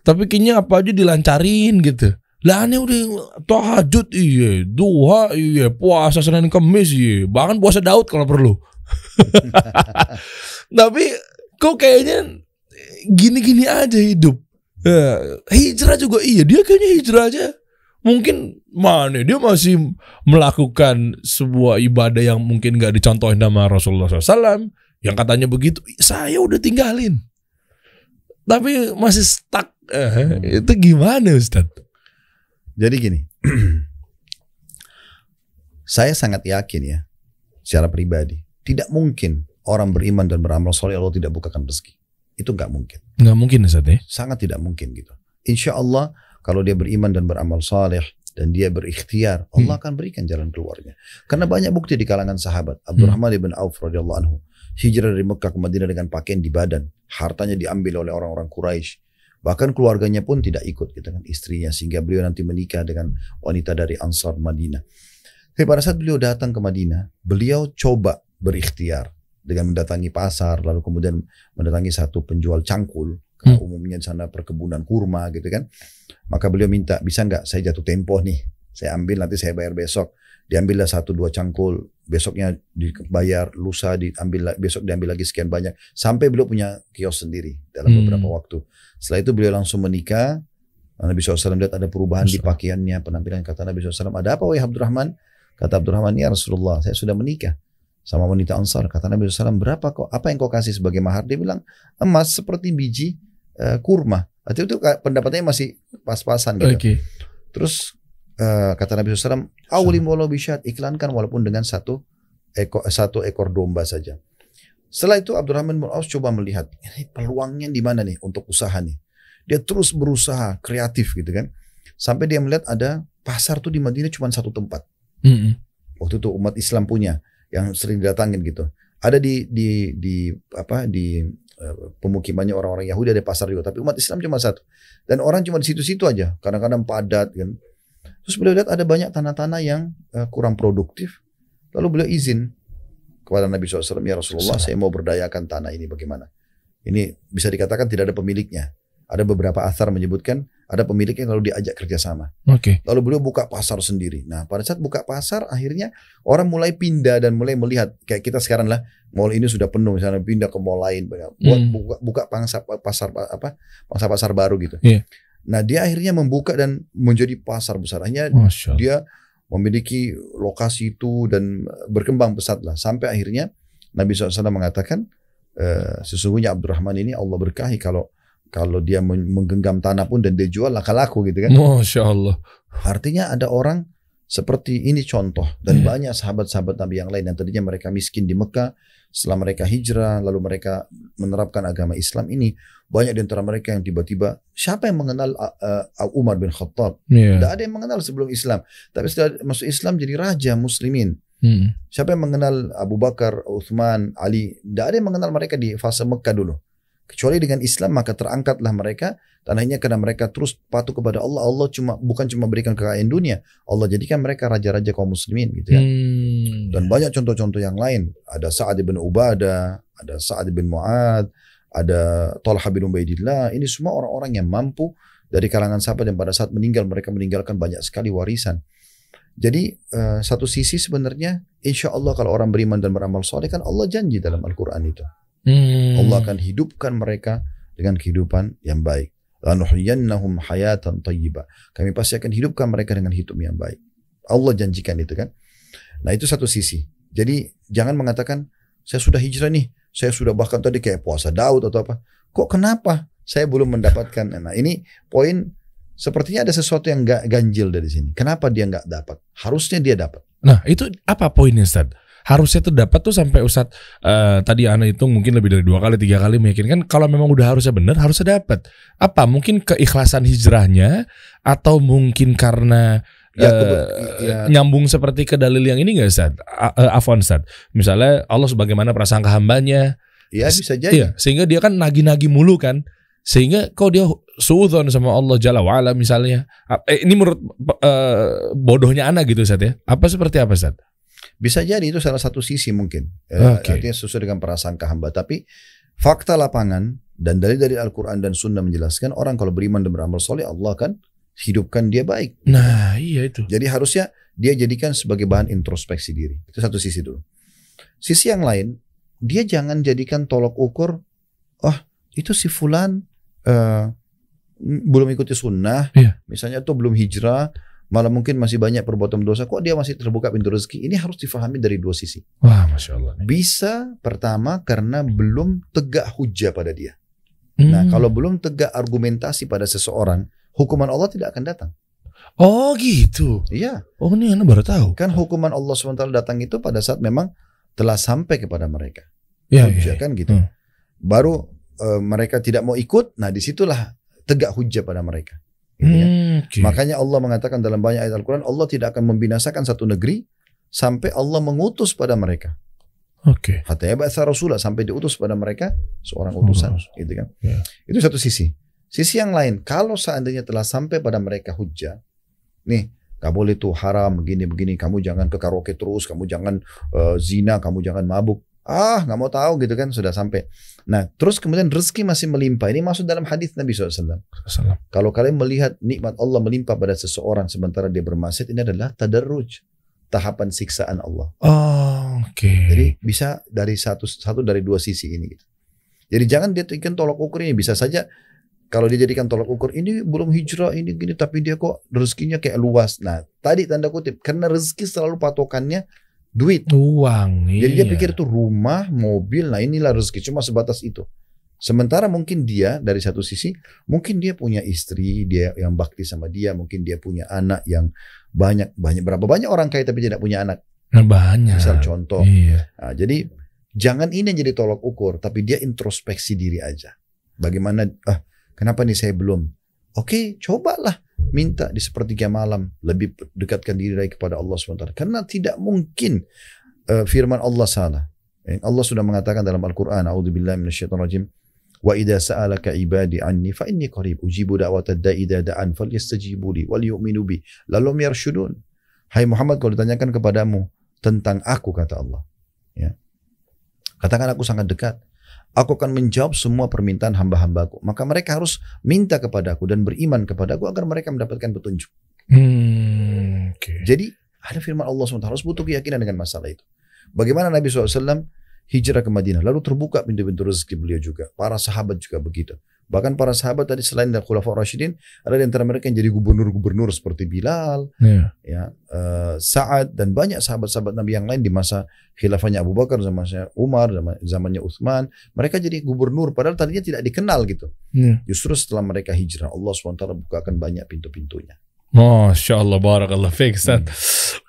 Tapi kayaknya apa aja dilancarin gitu. Lah aneh udah tahajud iya. Duha iya. Puasa senin kemis iya. Bahkan puasa Daud kalau perlu. Tapi kok kayaknya gini-gini aja hidup. Ya, hijrah juga iya. Dia kayaknya hijrah aja. Mungkin mana dia masih melakukan sebuah ibadah yang mungkin gak dicontohin sama Rasulullah SAW yang katanya begitu saya udah tinggalin tapi masih stuck eh, itu gimana Ustaz? Jadi gini, saya sangat yakin ya, secara pribadi, tidak mungkin orang beriman dan beramal soleh Allah tidak bukakan rezeki. Itu nggak mungkin. Nggak mungkin Ustaz ya? Sangat tidak mungkin gitu. Insya Allah kalau dia beriman dan beramal soleh dan dia berikhtiar, Allah hmm. akan berikan jalan keluarnya. Karena banyak bukti di kalangan sahabat. Abdurrahman hmm. ibn Auf radhiyallahu anhu hijrah dari Mekah ke Madinah dengan pakaian di badan, hartanya diambil oleh orang-orang Quraisy. Bahkan keluarganya pun tidak ikut gitu kan istrinya sehingga beliau nanti menikah dengan wanita dari Ansar Madinah. Tapi pada saat beliau datang ke Madinah, beliau coba berikhtiar dengan mendatangi pasar, lalu kemudian mendatangi satu penjual cangkul, karena hmm. umumnya di sana perkebunan kurma gitu kan. Maka beliau minta, bisa nggak saya jatuh tempo nih, saya ambil nanti saya bayar besok. Diambillah satu dua cangkul, besoknya dibayar, lusa diambil, besok diambil lagi sekian banyak. Sampai beliau punya kios sendiri dalam hmm. beberapa waktu. Setelah itu beliau langsung menikah. Nabi SAW lihat ada perubahan di pakaiannya, penampilan kata Nabi SAW, ada apa wahai Abdurrahman? Kata Abdurrahman, ya Rasulullah, saya sudah menikah sama wanita Ansar. Kata Nabi SAW, berapa kok? Apa yang kau kasih sebagai mahar? Dia bilang, emas seperti biji uh, kurma. Artinya itu pendapatnya masih pas-pasan gitu. Okay. Terus uh, kata Nabi SAW, awli walau bisyat, iklankan walaupun dengan satu ekor, satu ekor domba saja. Setelah itu Abdurrahman bin Auf coba melihat ini peluangnya di mana nih untuk usaha nih. Dia terus berusaha kreatif gitu kan. Sampai dia melihat ada pasar tuh di Madinah cuma satu tempat. Mm -hmm. Waktu itu umat Islam punya yang sering didatangin gitu. Ada di di di apa di uh, pemukimannya orang-orang Yahudi ada pasar juga, tapi umat Islam cuma satu. Dan orang cuma di situ-situ aja, kadang-kadang padat kan. Terus beliau lihat ada banyak tanah-tanah yang uh, kurang produktif. Lalu beliau izin kepada Nabi SAW, ya Rasulullah, saya mau berdayakan tanah ini bagaimana? Ini bisa dikatakan tidak ada pemiliknya. Ada beberapa asar menyebutkan ada pemiliknya lalu diajak kerjasama. Oke. Okay. Lalu beliau buka pasar sendiri. Nah pada saat buka pasar akhirnya orang mulai pindah dan mulai melihat kayak kita sekarang lah mall ini sudah penuh misalnya pindah ke mall lain buat hmm. buka, buka pangsa pasar apa pangsa pasar baru gitu. Yeah. Nah dia akhirnya membuka dan menjadi pasar besar. Hanya dia memiliki lokasi itu dan berkembang pesat lah sampai akhirnya Nabi SAW mengatakan e, sesungguhnya Abdurrahman ini Allah berkahi kalau kalau dia menggenggam tanah pun dan dia jual laku-laku gitu kan. Masya Allah. Artinya ada orang seperti ini contoh dan yeah. banyak sahabat-sahabat Nabi yang lain yang tadinya mereka miskin di Mekah setelah mereka hijrah lalu mereka menerapkan agama Islam ini banyak di antara mereka yang tiba-tiba siapa yang mengenal uh, uh, Umar bin Khattab yeah. tidak ada yang mengenal sebelum Islam tapi setelah masuk Islam jadi raja muslimin hmm. siapa yang mengenal Abu Bakar Uthman Ali tidak ada yang mengenal mereka di fase Mekah dulu Kecuali dengan Islam maka terangkatlah mereka dan akhirnya karena mereka terus patuh kepada Allah, Allah cuma bukan cuma berikan kekayaan dunia, Allah jadikan mereka raja-raja kaum muslimin gitu ya. Hmm. Dan banyak contoh-contoh yang lain. Ada Sa'ad bin Ubadah, ada Sa'ad bin Mu'ad, ada Talha bin Ubaidillah. Ini semua orang-orang yang mampu dari kalangan sahabat yang pada saat meninggal mereka meninggalkan banyak sekali warisan. Jadi uh, satu sisi sebenarnya insya Allah kalau orang beriman dan beramal soleh kan Allah janji dalam Al-Quran itu. Hmm. Allah akan hidupkan mereka dengan kehidupan yang baik. Lanuhyannahum hayatan tayyiba. Kami pasti akan hidupkan mereka dengan hidup yang baik. Allah janjikan itu kan. Nah itu satu sisi. Jadi jangan mengatakan saya sudah hijrah nih, saya sudah bahkan tadi kayak puasa Daud atau apa. Kok kenapa saya belum mendapatkan? Nah ini poin sepertinya ada sesuatu yang gak ganjil dari sini. Kenapa dia nggak dapat? Harusnya dia dapat. Nah itu apa poinnya Ustaz? Harusnya tuh dapat tuh sampai Ustadz uh, tadi Ana itu mungkin lebih dari dua kali tiga kali meyakinkan kalau memang udah harusnya benar harusnya dapat apa mungkin keikhlasan hijrahnya atau mungkin karena ya, uh, ya. nyambung seperti ke dalil yang ini nggak Ustaz? Uh, Afwan Ustaz. Misalnya Allah sebagaimana prasangka hambanya. Iya bisa jadi. Iya, sehingga dia kan nagi-nagi mulu kan. Sehingga kok dia suudon sama Allah Jalla wa'ala misalnya. Eh, ini menurut uh, bodohnya anak gitu Ustaz ya. Apa seperti apa Ustaz? Bisa jadi itu salah satu sisi mungkin. Ya, okay. Artinya sesuai dengan prasangka hamba. Tapi fakta lapangan dan dari dari Al-Quran dan Sunnah menjelaskan orang kalau beriman dan beramal soleh Allah akan hidupkan dia baik. Nah iya itu. Jadi harusnya dia jadikan sebagai bahan introspeksi diri. Itu satu sisi dulu. Sisi yang lain, dia jangan jadikan tolok ukur, oh itu si fulan uh, belum ikuti sunnah, yeah. misalnya tuh belum hijrah, malah mungkin masih banyak perbuatan dosa, kok dia masih terbuka pintu rezeki? Ini harus difahami dari dua sisi. Wah, masya Allah. Bisa pertama karena belum tegak hujah pada dia. Nah, Hmm. kalau belum tegak argumentasi pada seseorang, hukuman Allah tidak akan datang. Oh gitu. Iya, Oh ini anda baru tahu. kan hukuman Allah SWT datang itu pada saat memang telah sampai kepada mereka. Ya, hujah ya. kan gitu. Hmm. Baru eh, mereka tidak mau ikut, nah di situlah tegak hujah pada mereka. Gitu kan. Hmm, oke. Makanya Allah mengatakan dalam banyak ayat Al-Quran, Allah tidak akan membinasakan satu negeri sampai Allah mengutus pada mereka. Oke. Hatta yab'atha rasulah sampai diutus pada mereka seorang utusan, Rasul. gitu kan. Ya. Itu satu sisi. Sisi yang lain, kalau seandainya telah sampai pada mereka hujah, nih, gak boleh tuh haram begini-begini, kamu jangan ke karaoke terus, kamu jangan eh, zina, kamu jangan mabuk. Ah, nggak mau tahu gitu kan sudah sampai. Nah, terus kemudian rezeki masih melimpah. Ini masuk dalam hadis Nabi SAW. Salam. Kalau kalian melihat nikmat Allah melimpah pada seseorang sementara dia bermaksiat, ini adalah tadarruj, tahapan siksaan Allah. Oh, oke. Jadi bisa dari satu satu dari dua sisi ini. Gitu. Jadi jangan dia jadikan tolak ukur ini bisa saja kalau dia jadikan tolak ukur ini belum hijrah ini gini tapi dia kok rezekinya kayak luas. Nah tadi tanda kutip karena rezeki selalu patokannya duit. uang. Jadi dia iya. pikir itu rumah, mobil, nah inilah rezeki cuma sebatas itu. Sementara mungkin dia dari satu sisi mungkin dia punya istri dia yang bakti sama dia, mungkin dia punya anak yang banyak banyak berapa banyak orang kaya tapi tidak punya anak. Nah, banyak. Misal contoh. Iya. Nah, jadi jangan ini yang jadi tolak ukur, tapi dia introspeksi diri aja. Bagaimana, ah kenapa nih saya belum? Oke, cobalah minta di sepertiga malam lebih dekatkan diri lagi kepada Allah SWT. Karena tidak mungkin eh, firman Allah salah. Eh, Allah sudah mengatakan dalam Al-Quran, A'udzubillahi minasyaitonirrajim. Wa idza sa'alaka ibadi anni fa inni qarib ujibu da'watad da'i idza da'an falyastajibu li wal yu'minu bi lalu yarshudun. Hai Muhammad kalau ditanyakan kepadamu tentang aku kata Allah. Ya. Katakan aku sangat dekat. Aku akan menjawab semua permintaan hamba-hambaku. Maka mereka harus minta kepadaku dan beriman kepadaku agar mereka mendapatkan petunjuk. Hmm, oke. Jadi ada firman Allah SWT harus butuh keyakinan dengan masalah itu. Bagaimana Nabi SAW hijrah ke Madinah. Lalu terbuka pintu-pintu rezeki beliau juga. Para sahabat juga begitu. Bahkan para sahabat tadi selain dari Khulafaur Rashidin, ada di antara mereka yang jadi gubernur-gubernur seperti Bilal, Iya. ya eh, Sa'ad dan banyak sahabat-sahabat Nabi yang lain di masa khilafahnya Abu Bakar, zamannya Umar, zaman- zamannya Uthman, mereka jadi gubernur padahal tadinya tidak dikenal gitu. Iya. Justru setelah mereka hijrah, Allah SWT bukakan banyak pintu-pintunya. Masya Allah, barakallah fiik, Ustaz.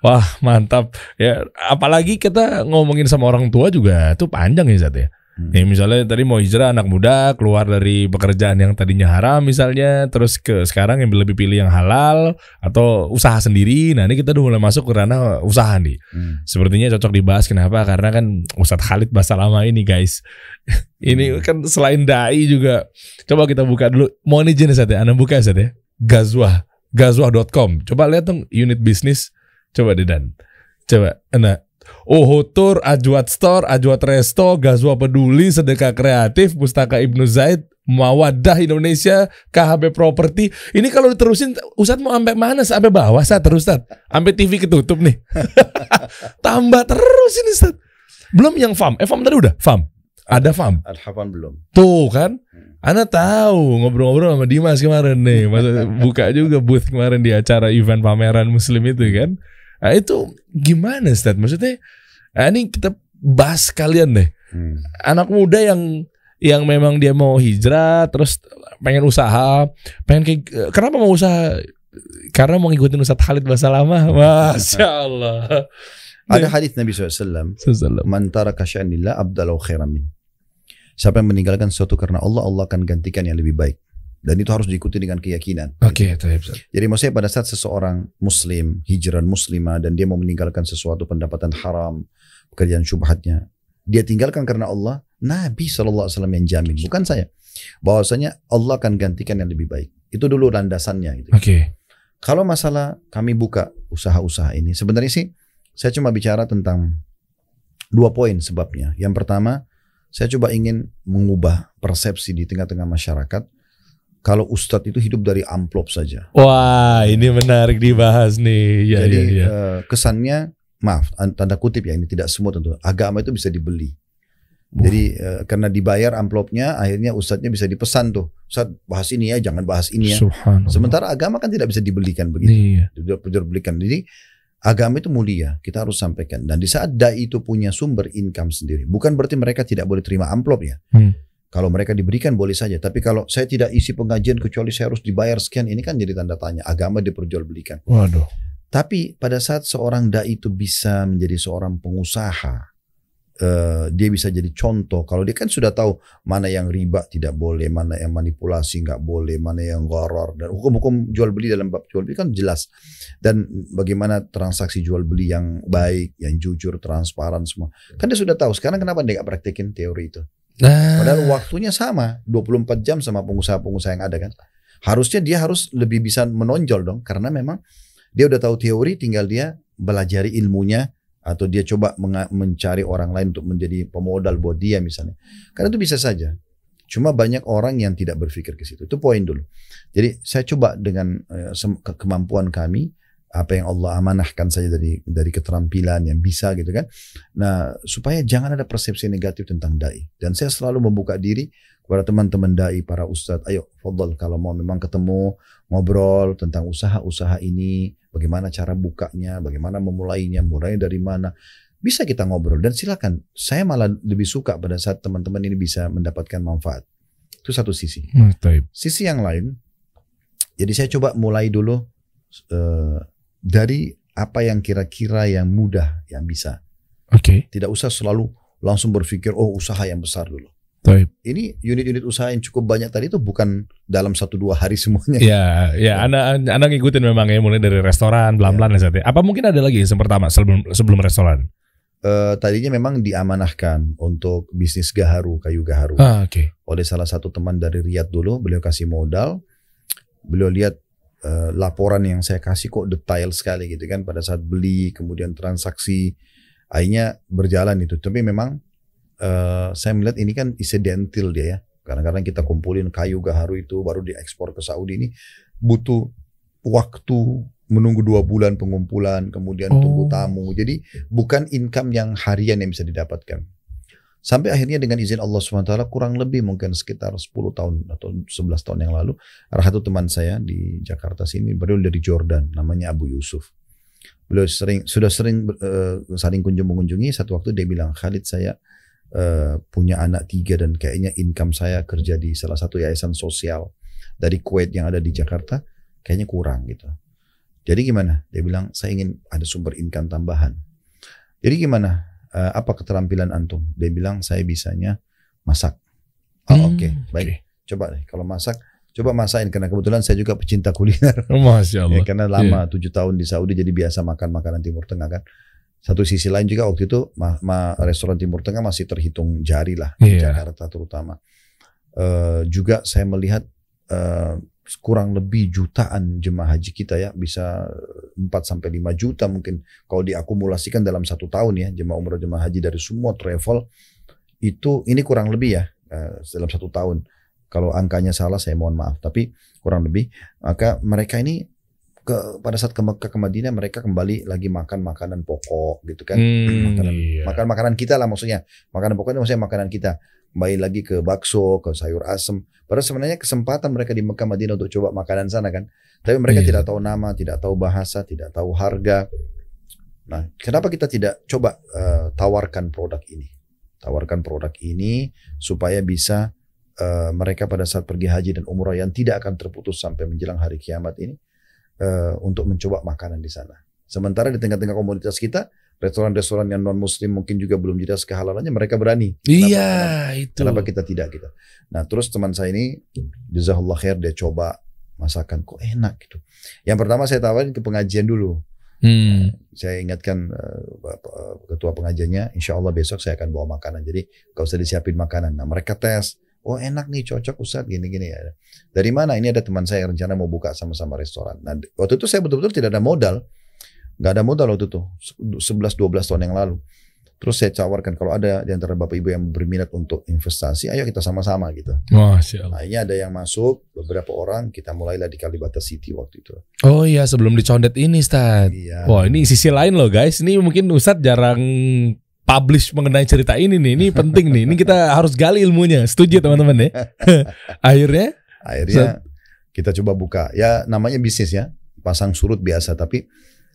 Wah, mantap. Ya, apalagi kita ngomongin sama orang tua juga tuh panjang ya, Ustaz ya. Hmm. Ya, misalnya tadi mau hijrah anak muda keluar dari pekerjaan yang tadinya haram misalnya, terus ke sekarang yang lebih pilih yang halal atau usaha sendiri. Nah, ini kita udah mulai masuk ke ranah usaha nih. Hmm. Sepertinya cocok dibahas kenapa? Karena kan Ustadz Khalid bahasa lama ini guys. ini kan selain dai juga. Coba kita buka dulu. Mau izin Ustadz ya? Anda buka Ustadz ya. Gazwah. Gazwah.com. Coba lihat dong unit bisnis. Coba deh Dan. Coba. Nah. Oh Tour, Ajwat Store, Ajwat Resto, Gazwa Peduli, Sedekah Kreatif, Pustaka Ibnu Zaid, Mawadah Indonesia, KHB Property. Ini kalau diterusin Ustadz mau sampai mana? Sampai bawah Ustadz terus Ustadz. Sampai TV ketutup nih. Tambah terus ini Ustaz. Belum yang farm. Eh farm tadi udah? Farm. Ada farm. Al-Hafan belum. Tuh kan. Anda tahu ngobrol-ngobrol sama Dimas kemarin nih. Masa buka juga booth kemarin di acara event pameran muslim itu kan. Nah, itu gimana Ustaz? Maksudnya nah, ini kita bahas kalian deh. Hmm. Anak muda yang yang memang dia mau hijrah terus pengen usaha, pengen kayak kenapa mau usaha? Karena mau ngikutin Ustadz Khalid bahasa lama. Masya Allah. Ada hadis Nabi SAW. Man taraka sya'nillah abdalau khairan min. Siapa yang meninggalkan sesuatu karena Allah, Allah akan gantikan yang lebih baik. Dan itu harus diikuti dengan keyakinan. Oke, okay, Ustaz. Jadi maksudnya pada saat seseorang muslim, hijrah muslimah, dan dia mau meninggalkan sesuatu pendapatan haram, pekerjaan syubhatnya, dia tinggalkan karena Allah, Nabi SAW yang jamin, bukan saya. Bahwasanya Allah akan gantikan yang lebih baik. Itu dulu landasannya. Gitu. Oke. Kalau masalah kami buka usaha-usaha ini, sebenarnya sih saya cuma bicara tentang dua poin sebabnya. Yang pertama, saya coba ingin mengubah persepsi di tengah-tengah masyarakat kalau ustadz itu hidup dari amplop saja. Wah, ini menarik dibahas nih. Ya, Jadi ya, ya. eh, kesannya, maaf, an- tanda kutip ya ini tidak semua tentu. Agama itu bisa dibeli. Jadi uh, karena dibayar amplopnya, akhirnya ustadznya bisa dipesan tuh, Ustadz bahas ini ya, jangan bahas ini ya. Sementara agama kan tidak bisa dibelikan begitu, iya. tidak bisa dibelikan. Jadi agama itu mulia, kita harus sampaikan. Dan di saat dai itu punya sumber income sendiri, bukan berarti mereka tidak boleh terima amplop ya. Hmm. Kalau mereka diberikan boleh saja, tapi kalau saya tidak isi pengajian kecuali saya harus dibayar sekian, ini kan jadi tanda tanya. Agama diperjualbelikan. Waduh. Tapi pada saat seorang dai itu bisa menjadi seorang pengusaha, uh, dia bisa jadi contoh. Kalau dia kan sudah tahu mana yang riba tidak boleh, mana yang manipulasi nggak boleh, mana yang gharar dan hukum-hukum jual beli dalam bab jual beli kan jelas. Dan bagaimana transaksi jual beli yang baik, yang jujur, transparan semua. Kan dia sudah tahu. Sekarang kenapa dia nggak praktekin teori itu? Nah. Padahal waktunya sama, 24 jam sama pengusaha-pengusaha yang ada kan. Harusnya dia harus lebih bisa menonjol dong karena memang dia udah tahu teori tinggal dia belajari ilmunya atau dia coba mencari orang lain untuk menjadi pemodal buat dia misalnya. Karena itu bisa saja. Cuma banyak orang yang tidak berpikir ke situ. Itu poin dulu. Jadi saya coba dengan uh, kemampuan kami apa yang Allah amanahkan saja dari dari keterampilan yang bisa gitu kan. Nah, supaya jangan ada persepsi negatif tentang dai. Dan saya selalu membuka diri kepada teman-teman dai, para ustadz, ayo fadl kalau mau memang ketemu ngobrol tentang usaha-usaha ini, bagaimana cara bukanya, bagaimana memulainya, mulai dari mana. Bisa kita ngobrol dan silakan. Saya malah lebih suka pada saat teman-teman ini bisa mendapatkan manfaat. Itu satu sisi. Hmm, sisi yang lain, jadi saya coba mulai dulu uh, dari apa yang kira-kira yang mudah yang bisa. Oke. Okay. Tidak usah selalu langsung berpikir oh usaha yang besar dulu. Taib. Ini unit-unit usaha yang cukup banyak tadi itu bukan dalam satu dua hari semuanya. Ya, ya, anak anak ngikutin memang ya mulai dari restoran, belan-belan ya. ya. Apa mungkin ada lagi yang pertama sebelum sebelum restoran? Uh, tadinya memang diamanahkan untuk bisnis gaharu kayu gaharu ah, okay. oleh salah satu teman dari Riyadh dulu beliau kasih modal beliau lihat uh, laporan yang saya kasih kok detail sekali gitu kan pada saat beli kemudian transaksi akhirnya berjalan itu tapi memang uh, saya melihat ini kan incidental dia ya. Kadang-kadang kita kumpulin kayu gaharu itu baru diekspor ke Saudi ini butuh waktu menunggu dua bulan pengumpulan, kemudian oh. tunggu tamu. Jadi bukan income yang harian yang bisa didapatkan. Sampai akhirnya dengan izin Allah SWT kurang lebih mungkin sekitar 10 tahun atau 11 tahun yang lalu. Ada satu teman saya di Jakarta sini, beliau dari Jordan, namanya Abu Yusuf. Beliau sering sudah sering uh, saling kunjung mengunjungi. Satu waktu dia bilang, Khalid saya uh, punya anak tiga dan kayaknya income saya kerja di salah satu yayasan sosial dari Kuwait yang ada di Jakarta kayaknya kurang gitu. Jadi gimana? Dia bilang saya ingin ada sumber income tambahan. Jadi gimana? Uh, apa keterampilan antum? Dia bilang saya bisanya masak. Oh, hmm, oke, okay. baik. Okay. Coba deh kalau masak coba masakin karena kebetulan saya juga pecinta kuliner. Masya Allah. Ya, karena lama iya. tujuh yeah. tahun di Saudi jadi biasa makan makanan Timur Tengah kan. Satu sisi lain juga waktu itu ma, ma, restoran Timur Tengah masih terhitung jari lah di yeah. Jakarta terutama. Uh, juga saya melihat uh, kurang lebih jutaan jemaah haji kita ya bisa 4 sampai 5 juta mungkin kalau diakumulasikan dalam satu tahun ya jemaah umroh jemaah haji dari semua travel itu ini kurang lebih ya uh, dalam satu tahun kalau angkanya salah saya mohon maaf tapi kurang lebih maka mereka ini ke pada saat ke Mekah ke Madinah mereka kembali lagi makan makanan pokok gitu kan. Hmm, makanan iya. makan makanan kita lah maksudnya. Makanan pokoknya maksudnya makanan kita. Kembali lagi ke bakso ke sayur asem. Padahal sebenarnya kesempatan mereka di Mekah Madinah untuk coba makanan sana kan. Tapi mereka iya. tidak tahu nama tidak tahu bahasa tidak tahu harga. Nah kenapa kita tidak coba uh, tawarkan produk ini? Tawarkan produk ini supaya bisa uh, mereka pada saat pergi haji dan umrah yang tidak akan terputus sampai menjelang hari kiamat ini uh, untuk mencoba makanan di sana. Sementara di tengah-tengah komunitas kita, restoran-restoran yang non muslim mungkin juga belum jelas kehalalannya mereka berani. Iya, kenapa, itu. Kenapa kita tidak gitu. Nah, terus teman saya ini jazakallah khair dia coba masakan kok enak gitu. Yang pertama saya tawarin ke pengajian dulu. Hmm. Saya ingatkan uh, ketua pengajiannya, insya Allah besok saya akan bawa makanan. Jadi gak usah disiapin makanan. Nah mereka tes, oh enak nih cocok Ustaz gini-gini ya. Dari mana? Ini ada teman saya yang rencana mau buka sama-sama restoran. Nah, waktu itu saya betul-betul tidak ada modal. Nggak ada modal waktu itu. 11-12 tahun yang lalu. Terus saya tawarkan kalau ada di antara bapak ibu yang berminat untuk investasi, ayo kita sama-sama gitu. Masya Allah. Akhirnya ada yang masuk, beberapa orang, kita mulailah di Kalibata City waktu itu. Oh iya, sebelum dicondet ini Ustaz. Iya. Wah ini sisi lain loh guys. Ini mungkin Ustaz jarang publish mengenai cerita ini nih. Ini penting nih. Ini kita harus gali ilmunya. Setuju teman-teman ya? Akhirnya akhirnya kita coba buka. Ya namanya bisnis ya. Pasang surut biasa tapi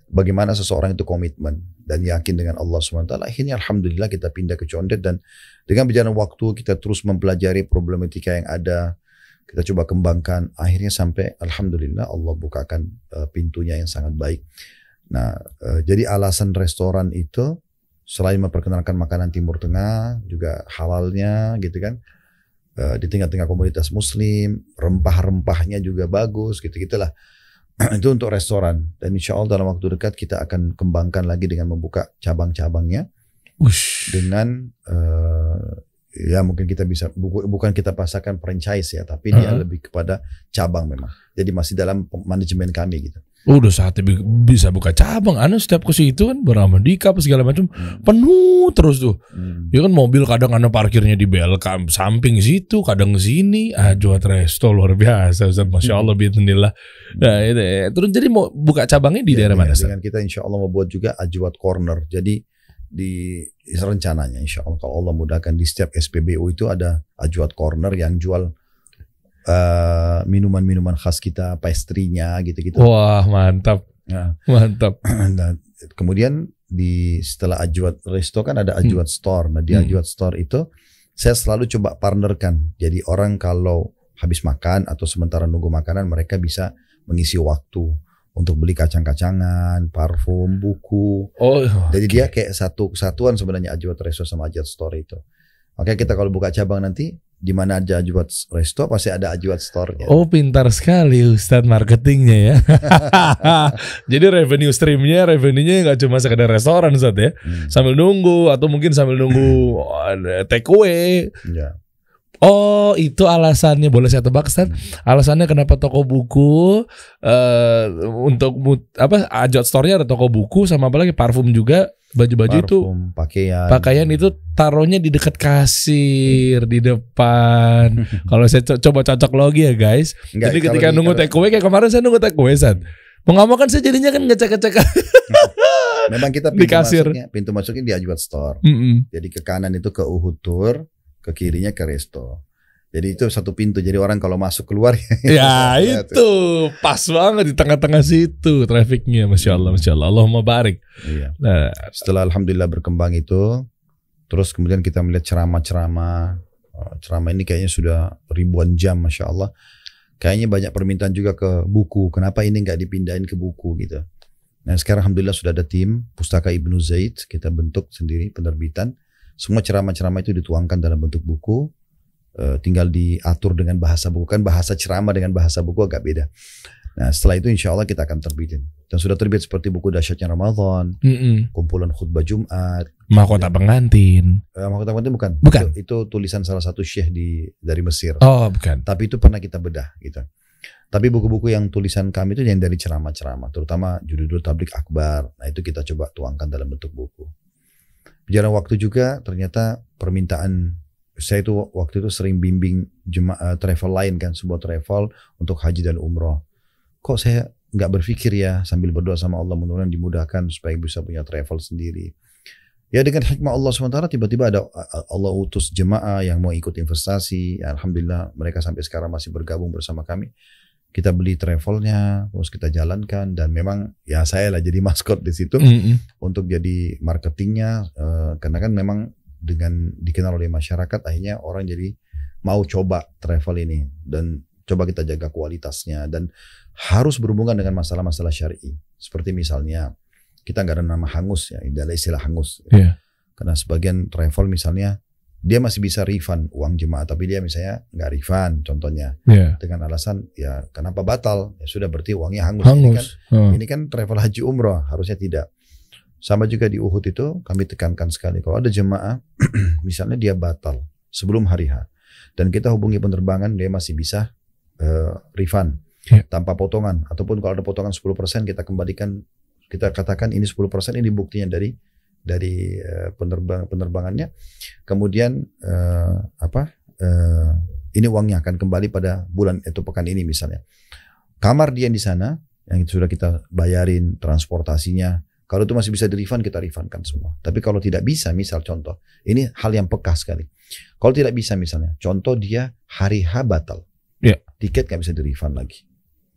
bagaimana seseorang itu komitmen dan yakin dengan Allah SWT. Akhirnya Alhamdulillah kita pindah ke Condet dan dengan berjalan waktu kita terus mempelajari problematika yang ada. Kita coba kembangkan. Akhirnya sampai Alhamdulillah Allah bukakan uh, pintunya yang sangat baik. Nah, uh, jadi alasan restoran itu selain memperkenalkan makanan Timur Tengah, juga halalnya gitu kan. Uh, di tengah-tengah komunitas muslim, rempah-rempahnya juga bagus gitu-gitulah. itu untuk restoran dan insya Allah dalam waktu dekat kita akan kembangkan lagi dengan membuka cabang-cabangnya Ush. dengan uh, ya mungkin kita bisa bukan kita pasarkan franchise ya tapi uh -huh. dia lebih kepada cabang memang jadi masih dalam manajemen kami gitu Udah saatnya bisa buka cabang. Anu setiap ke situ kan bernama Dika apa segala macam hmm. penuh terus tuh. Hmm. Ya kan mobil kadang anda parkirnya di belakang samping situ, kadang sini. Ah jual resto luar biasa Ustaz. Masya. Allah bismillah. Nah, itu, ya. terus jadi mau buka cabangnya di ya, daerah ya, mana? Dengan kita insya Allah mau buat juga Ajwat Corner. Jadi di rencananya insya Allah kalau Allah mudahkan di setiap SPBU itu ada Ajwat Corner yang jual minuman eh, minuman-minuman khas kita, pastry-nya gitu-gitu. Wah, mantap. Nah, mantap. Nah, kemudian di setelah Ajwat Resto kan ada Ajwat hmm. Store. Nah, di hmm. Ajwat Store itu saya selalu coba partnerkan. Jadi orang kalau habis makan atau sementara nunggu makanan mereka bisa mengisi waktu untuk beli kacang-kacangan, parfum, buku. Oh, jadi dia kayak satu kesatuan sebenarnya Ajwat Resto sama Ajwat Store itu. Oke kita kalau buka cabang nanti di mana ada Ajuat Resto pasti ada Ajuat Store. Ya. Oh pintar sekali Ustadz marketingnya ya. Jadi revenue streamnya, revenue-nya nggak cuma sekedar restoran Ustadz ya. Hmm. Sambil nunggu atau mungkin sambil nunggu take away. Ya. Oh, itu alasannya. Boleh saya tebak, Stan? Hmm. Alasannya kenapa toko buku uh, untuk apa? Ajot store-nya ada toko buku sama apa lagi parfum juga, baju-baju itu pakaian. Pakaian itu taruhnya di dekat kasir, di depan. kalau saya co coba cocok lagi ya, guys. Enggak, Jadi ketika nunggu take away kayak kemarin saya nunggu take away, Stan. Mau nggak kan saya jadinya kan ngecek-ngecek. Memang kita pintu di kasir. masuknya, pintu masuknya di Ajwat Store. Mm -hmm. Jadi ke kanan itu ke Uhud Tour, ke kirinya ke resto. Jadi itu satu pintu. Jadi orang kalau masuk keluar ya itu pas banget di tengah-tengah situ trafiknya, masya Allah, masya Allah. Allahumma barik. Iya. Nah, setelah alhamdulillah berkembang itu, terus kemudian kita melihat ceramah-ceramah. Oh, ceramah ini kayaknya sudah ribuan jam, masya Allah. Kayaknya banyak permintaan juga ke buku. Kenapa ini nggak dipindahin ke buku gitu? Nah sekarang alhamdulillah sudah ada tim Pustaka Ibnu Zaid kita bentuk sendiri penerbitan semua ceramah-ceramah itu dituangkan dalam bentuk buku, uh, tinggal diatur dengan bahasa buku. Kan bahasa ceramah dengan bahasa buku agak beda. Nah setelah itu insya Allah kita akan terbitin. Dan sudah terbit seperti buku Dasyatnya Ramadan, mm -mm. kumpulan khutbah Jumat. Mahkota pengantin. Uh, mahkota pengantin bukan. Bukan. Itu, itu tulisan salah satu syekh di dari Mesir. Oh bukan. Tapi itu pernah kita bedah gitu. Tapi buku-buku yang tulisan kami itu yang dari ceramah-ceramah, terutama judul-judul tablik akbar. Nah itu kita coba tuangkan dalam bentuk buku. Berjalan waktu juga ternyata permintaan saya itu waktu itu sering bimbing jemaah travel lain kan sebuah travel untuk haji dan umroh. Kok saya nggak berpikir ya sambil berdoa sama Allah mudah-mudahan dimudahkan supaya bisa punya travel sendiri. Ya dengan hikmah Allah sementara tiba-tiba ada Allah utus jemaah yang mau ikut investasi. Ya, Alhamdulillah mereka sampai sekarang masih bergabung bersama kami kita beli travelnya, terus kita jalankan dan memang ya saya lah jadi maskot di situ mm -hmm. untuk jadi marketingnya uh, karena kan memang dengan dikenal oleh masyarakat akhirnya orang jadi mau coba travel ini dan coba kita jaga kualitasnya dan harus berhubungan dengan masalah-masalah syari seperti misalnya kita nggak ada nama hangus ya ada istilah hangus yeah. karena sebagian travel misalnya dia masih bisa refund uang jemaah tapi dia misalnya nggak refund contohnya yeah. dengan alasan ya kenapa batal ya sudah berarti uangnya hangus, hangus. Ini, kan, hmm. ini kan travel haji umroh harusnya tidak sama juga di Uhud itu kami tekankan sekali kalau ada jemaah misalnya dia batal sebelum hari H dan kita hubungi penerbangan dia masih bisa uh, refund yeah. tanpa potongan ataupun kalau ada potongan 10% kita kembalikan kita katakan ini 10% ini buktinya dari dari uh, penerbang penerbangannya. Kemudian uh, apa? Uh, ini uangnya akan kembali pada bulan itu pekan ini misalnya. Kamar dia di sana yang sudah kita bayarin transportasinya, Kalau itu masih bisa di refund, kita refundkan semua. Tapi kalau tidak bisa, misal contoh, ini hal yang peka sekali. Kalau tidak bisa misalnya, contoh dia hari H batal. Iya. Tiket nggak bisa di refund lagi.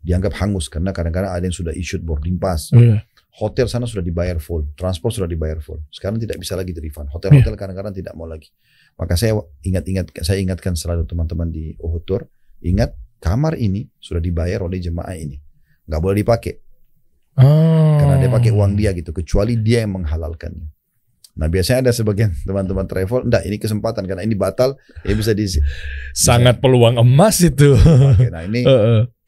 Dianggap hangus karena kadang-kadang ada yang sudah issued boarding pass. Iya. Hotel sana sudah dibayar full, transport sudah dibayar full. Sekarang tidak bisa lagi di refund. Hotel-hotel kadang-kadang tidak mau lagi. Maka saya ingat-ingat, saya ingatkan selalu teman-teman di Uhud Tour, ingat kamar ini sudah dibayar oleh jemaah ini. Nggak boleh dipakai. Oh. Dia pakai uang dia gitu, kecuali dia yang menghalalkannya. Nah biasanya ada sebagian teman-teman travel, enggak ini kesempatan karena ini batal, ya bisa di. Sangat peluang emas itu. Oke, Nah ini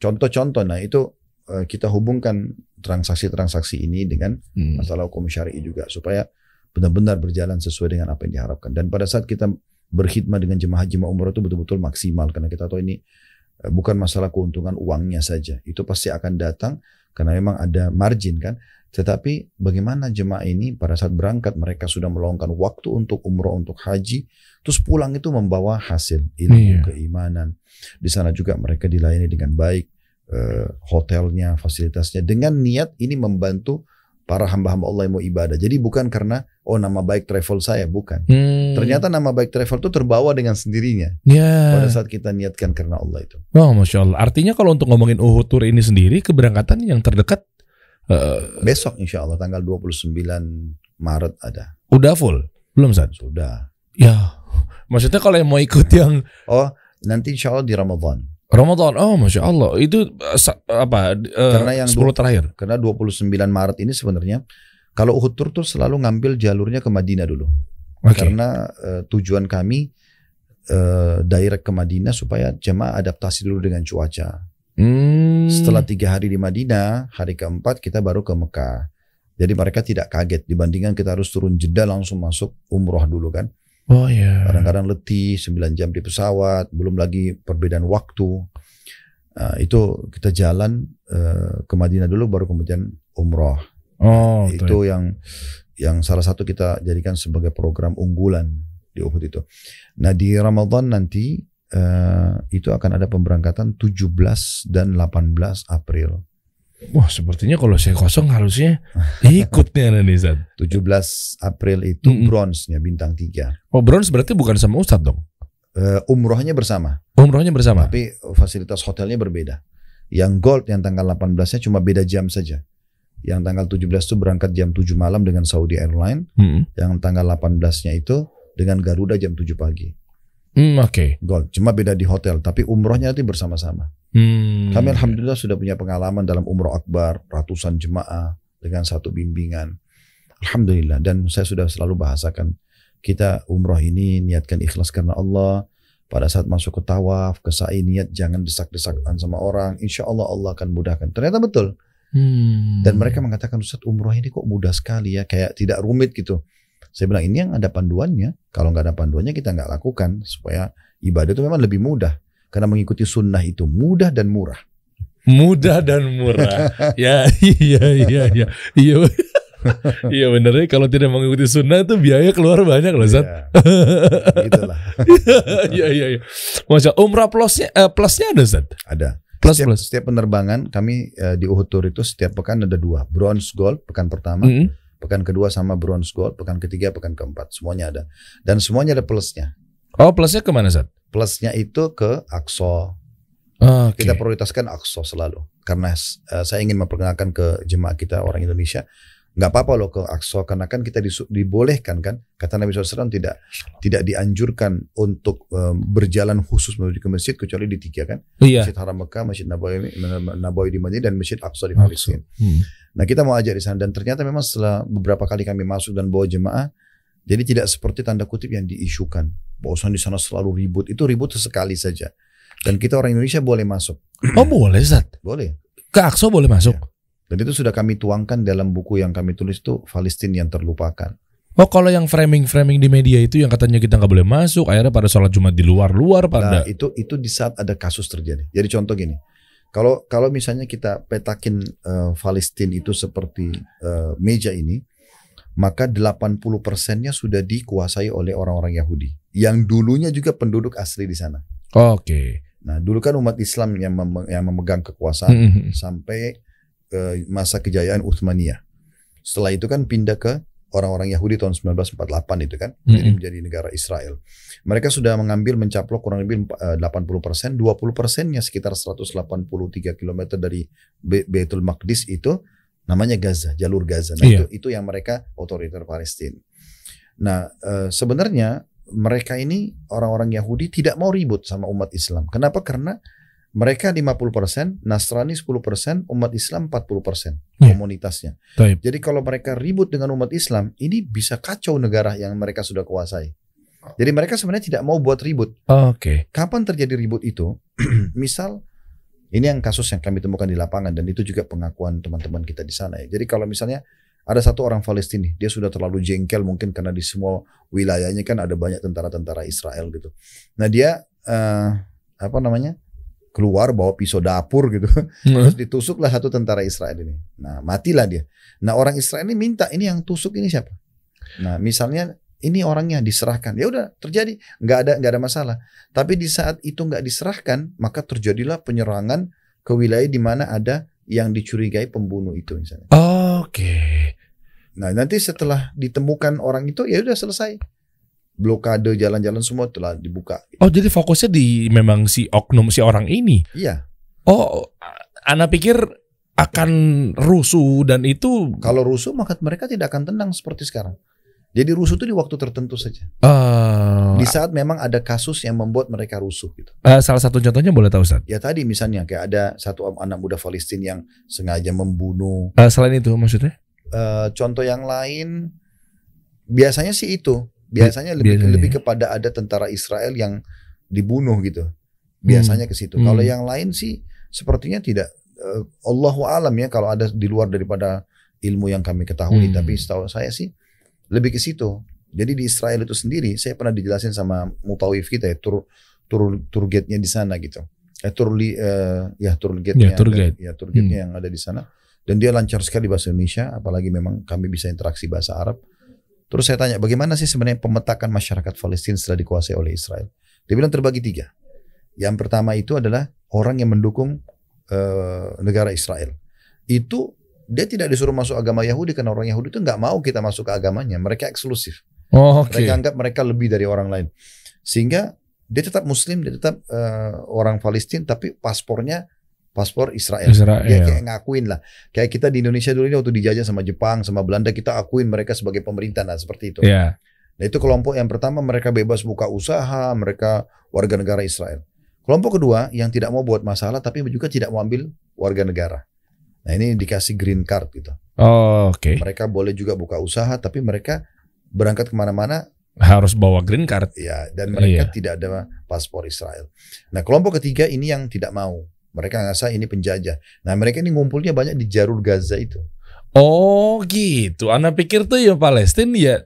contoh-contoh, nah itu eh, kita hubungkan transaksi-transaksi ini dengan Hmm. masalah hukum syari juga supaya benar-benar berjalan sesuai dengan apa yang diharapkan. Dan pada saat kita berkhidmat dengan jemaah haji maupun umroh itu betul-betul maksimal karena kita tahu ini eh, bukan masalah keuntungan uangnya saja. Itu pasti akan datang karena memang ada margin kan. Tetapi bagaimana jemaah ini pada saat berangkat mereka sudah meluangkan waktu untuk umroh untuk haji, terus pulang itu membawa hasil ilmu, Iya. keimanan. Di sana juga mereka dilayani dengan baik, eh, hotelnya, fasilitasnya dengan niat ini membantu para hamba-hamba Allah yang mau ibadah. Jadi bukan karena oh nama baik travel saya, bukan. Hmm. Ternyata nama baik travel itu terbawa dengan sendirinya ya. pada saat kita niatkan karena Allah itu. Oh, masya Allah. Artinya kalau untuk ngomongin Uhud Tour ini sendiri, keberangkatan yang terdekat eh, Besok insya Allah tanggal 29 Maret ada. udah full, belum San? Sudah. Ya, maksudnya kalau yang mau ikut yang Oh nanti insya Allah di Ramadan. Ramadan, oh masya Allah, itu eh, apa? eh, Karena yang 10 terakhir. Karena 29 Maret ini sebenarnya kalau Uhud Tour tuh selalu ngambil jalurnya ke Madinah dulu. Oke. Karena eh, tujuan kami eh, direct ke Madinah supaya jemaah adaptasi dulu dengan cuaca. Hmm. Setelah tiga hari di Madinah, hari keempat kita baru ke Mekah. Jadi mereka tidak kaget dibandingkan kita harus turun jeda langsung masuk umroh dulu kan. Oh ya. Kadang-kadang letih 9 jam di pesawat, belum lagi perbedaan waktu. Nah, itu kita jalan eh, ke Madinah dulu baru kemudian umroh. Oh, itu yang yang salah satu kita jadikan sebagai program unggulan di Uhud itu. Nah di Ramadan nanti eh, itu akan ada pemberangkatan 17 dan 18 April. Wah, sepertinya kalau saya kosong harusnya ikut nih Zat. 17 April itu Mm-mm. bronze-nya bintang 3. Oh, bronze berarti bukan sama Ustadz dong. Eh, umrohnya bersama, Umrohnya bersama. tapi fasilitas hotelnya berbeda. Yang gold yang tanggal 18-nya cuma beda jam saja. Yang tanggal 17 itu berangkat jam 7 malam dengan Saudi Airline, Hmm. yang tanggal 18-nya itu dengan Garuda jam 7 pagi. Hmm, Oke. Gold, cuma beda di hotel, tapi umrohnya nanti bersama-sama. Hmm. Kami alhamdulillah sudah punya pengalaman dalam umroh akbar, ratusan jemaah dengan satu bimbingan. Alhamdulillah dan saya sudah selalu bahasakan kita umroh ini niatkan ikhlas karena Allah. Pada saat masuk ke tawaf, ke sa'i niat jangan desak-desakan sama orang. Insya Allah Allah akan mudahkan. Ternyata betul. Hmm. Dan mereka mengatakan Ustaz umroh ini kok mudah sekali ya, kayak tidak rumit gitu. Saya bilang ini yang ada panduannya. Kalau nggak ada panduannya kita nggak lakukan supaya ibadah itu memang lebih mudah. Karena mengikuti sunnah itu mudah dan murah. mudah dan murah. ya, iya, iya, iya, iya. Iya bener ya kalau tidak mengikuti sunnah itu biaya keluar banyak loh Zat. Ya, itulah Iya iya iya. Masya umrah plusnya eh, plusnya ada Zat. ada. Plus setiap, plus. setiap penerbangan kami eh, di Uhud Tour itu setiap pekan ada dua, bronze gold pekan pertama, Mm-mm. Pekan kedua sama bronze gold, pekan ketiga, pekan keempat, semuanya ada. Dan semuanya ada plusnya. Oh plusnya ke mana Zat? Plusnya itu ke Aqsa. Oke. Kita prioritaskan Aqsa selalu karena eh, saya ingin memperkenalkan ke jemaah kita orang Indonesia nggak apa-apa loh ke Aqsa karena kan kita dibolehkan kan kata Nabi SAW tidak tidak dianjurkan untuk eh, berjalan khusus menuju ke masjid kecuali di tiga kan Iya. Masjid Haram Mekah, Masjid Nabawi, Nabawi di Madinah dan Masjid Aqsa di Palestina. Hmm. Nah kita mau ajak di sana dan ternyata memang setelah beberapa kali kami masuk dan bawa jemaah, jadi tidak seperti tanda kutip yang diisukan. Bahwasan di sana selalu ribut, itu ribut sesekali saja. Dan kita orang Indonesia boleh masuk, Oh boleh Zat. boleh. Ke Aqsa boleh masuk. Dan itu sudah kami tuangkan dalam buku yang kami tulis itu Palestina yang terlupakan. Oh kalau yang framing-framing di media itu yang katanya kita nggak boleh masuk, akhirnya pada sholat Jumat di luar-luar Nah pada. itu itu di saat ada kasus terjadi. Jadi contoh gini, kalau kalau misalnya kita petakin Palestina itu seperti eh, meja ini, maka 80 persennya sudah dikuasai oleh orang-orang Yahudi yang dulunya juga penduduk asli di sana. Oke. Nah dulu kan umat Islam yang, mem- yang memegang kekuasaan Hmm. sampai eh, masa kejayaan Utsmaniyah. Setelah itu kan pindah ke orang-orang Yahudi tahun 1948 itu kan, Mm-mm. jadi menjadi negara Israel. Mereka sudah mengambil mencaplok kurang lebih eh, 80 persen, 20 persennya sekitar 183 km dari Be- Baitul Maqdis itu namanya Gaza, jalur Gaza. Nah, Iya. itu itu yang mereka otoriter Palestina. Nah, eh, sebenarnya mereka ini orang-orang Yahudi tidak mau ribut sama umat Islam. Kenapa? Karena mereka 50%, Nasrani 10%, umat Islam 40% Iya. komunitasnya. Taib. Jadi kalau mereka ribut dengan umat Islam, ini bisa kacau negara yang mereka sudah kuasai. Jadi mereka sebenarnya tidak mau buat ribut. Oke. Kapan terjadi ribut itu? Misal ini yang kasus yang kami temukan di lapangan dan itu juga pengakuan teman-teman kita di sana ya. Jadi kalau misalnya ada satu orang Palestina, dia sudah terlalu jengkel mungkin karena di semua wilayahnya kan ada banyak tentara-tentara Israel gitu. Nah dia eh, apa namanya keluar bawa pisau dapur gitu, terus ditusuklah satu tentara Israel ini. Nah matilah dia. Nah orang Israel ini minta ini yang tusuk ini siapa? Nah misalnya ini orangnya diserahkan, ya udah terjadi, nggak ada nggak ada masalah. Tapi di saat itu nggak diserahkan, maka terjadilah penyerangan ke wilayah di mana ada yang dicurigai pembunuh itu misalnya. Oke. Nah nanti setelah ditemukan orang itu ya udah selesai. Blokade jalan-jalan semua telah dibuka. Oh jadi fokusnya di memang si oknum si orang ini. Iya. Oh, Ana pikir akan rusuh dan itu Kalau rusuh maka mereka tidak akan tenang seperti sekarang. Jadi rusuh itu di waktu tertentu saja. eh, Di saat memang ada kasus yang membuat mereka rusuh gitu. eh, salah satu contohnya boleh tahu Ustaz. Ya tadi misalnya kayak ada satu anak muda Palestina yang sengaja membunuh. Eh, selain itu maksudnya? Eh, contoh yang lain biasanya sih itu. Biasanya lebih Biasanya. lebih kepada ada tentara Israel yang dibunuh gitu. Biasanya ke situ. Hmm. Kalau yang lain sih sepertinya tidak eh, Allahu alam ya kalau ada di luar daripada ilmu yang kami ketahui Hmm. tapi setahu saya sih lebih ke situ. Jadi di Israel itu sendiri saya pernah dijelasin sama mutawif kita ya tur tur tour gate-nya di sana gitu. Eh tur li, eh, ya tour Ya, gate-nya tour guide. ya tour gate-nya yang ada di sana dan dia lancar sekali bahasa Indonesia apalagi memang kami bisa interaksi bahasa Arab. Terus saya tanya bagaimana sih sebenarnya pemetakan masyarakat Palestina setelah dikuasai oleh Israel? Dia bilang terbagi tiga. Yang pertama itu adalah orang yang mendukung eh, negara Israel. Itu dia tidak disuruh masuk agama Yahudi karena orang Yahudi itu nggak mau kita masuk ke agamanya. Mereka eksklusif. Oh, oke. Mereka anggap mereka lebih dari orang lain. Sehingga dia tetap Muslim, dia tetap eh, orang Palestina, tapi paspornya paspor Israel. Israel. Dia kayak ngakuin lah. Kayak kita di Indonesia dulu ini waktu dijajah sama Jepang, sama Belanda, kita akuin mereka sebagai pemerintah. Nah seperti itu. Ya. Nah itu kelompok yang pertama mereka bebas buka usaha, mereka warga negara Israel. Kelompok kedua yang tidak mau buat masalah tapi juga tidak mau ambil warga negara. Nah ini dikasih green card gitu. Oh, oke. Mereka boleh juga buka usaha tapi mereka berangkat ke mana-mana Harus bawa green card. ya dan mereka Iya. tidak ada paspor Israel. Nah kelompok ketiga ini yang tidak mau. Mereka ngerasa ini penjajah. Nah mereka ini ngumpulnya banyak di jalur Gaza itu. Oh, gitu. Ana pikir tuh ya Palestina ya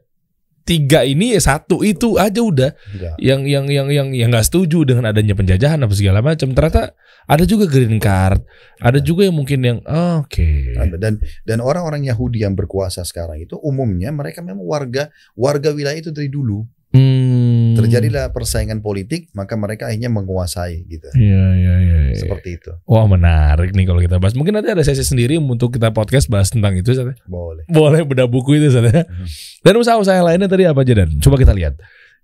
tiga ini ya satu itu aja udah Enggak. yang yang yang yang yang nggak setuju dengan adanya penjajahan apa segala macam ternyata ada juga green card ada juga yang mungkin yang oh, oke Ada. Dan dan orang-orang Yahudi yang berkuasa sekarang itu umumnya mereka memang warga warga wilayah itu dari dulu. Hmm. Terjadilah persaingan politik, maka mereka akhirnya menguasai gitu. Iya iya iya. iya. Seperti itu. Wah menarik nih kalau kita bahas. Mungkin nanti ada sesi sendiri untuk kita podcast bahas tentang itu. Sat. Boleh. Boleh beda buku itu Sat, ya. Mhm. Dan usaha-usaha yang lainnya tadi apa aja dan coba kita lihat.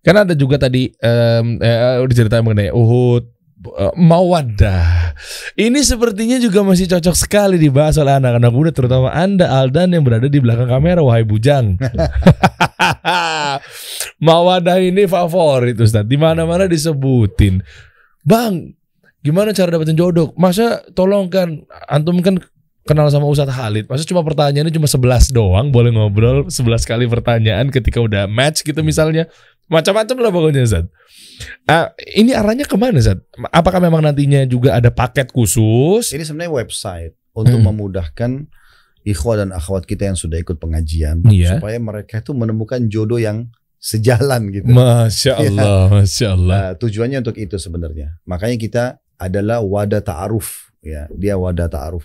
Karena ada juga tadi em, eh, udah cerita mengenai Uhud, eh, Mawadah. Ini sepertinya juga masih cocok sekali dibahas oleh anak-anak muda, terutama Anda Aldan yang berada di belakang kamera, wahai bujang. Mawadah ini favorit Ustaz. Di mana-mana disebutin. Bang, gimana cara dapetin jodoh? Masa tolong kan antum kan kenal sama Ustadz Khalid. Masa cuma pertanyaannya cuma 11 doang, boleh ngobrol 11 kali pertanyaan ketika udah match gitu misalnya. Macam-macam lah pokoknya Ustaz. Ah, ini arahnya ke mana Ustaz? Apakah memang nantinya juga ada paket khusus? Ini sebenarnya website untuk Hmm. memudahkan ikhwah dan akhwat kita yang sudah ikut pengajian Iya. supaya mereka itu menemukan jodoh yang sejalan gitu. Masya Allah, Masya Allah. Nah, tujuannya untuk itu sebenarnya. Makanya kita adalah wadah ta'aruf ya. Dia wadah ta'aruf.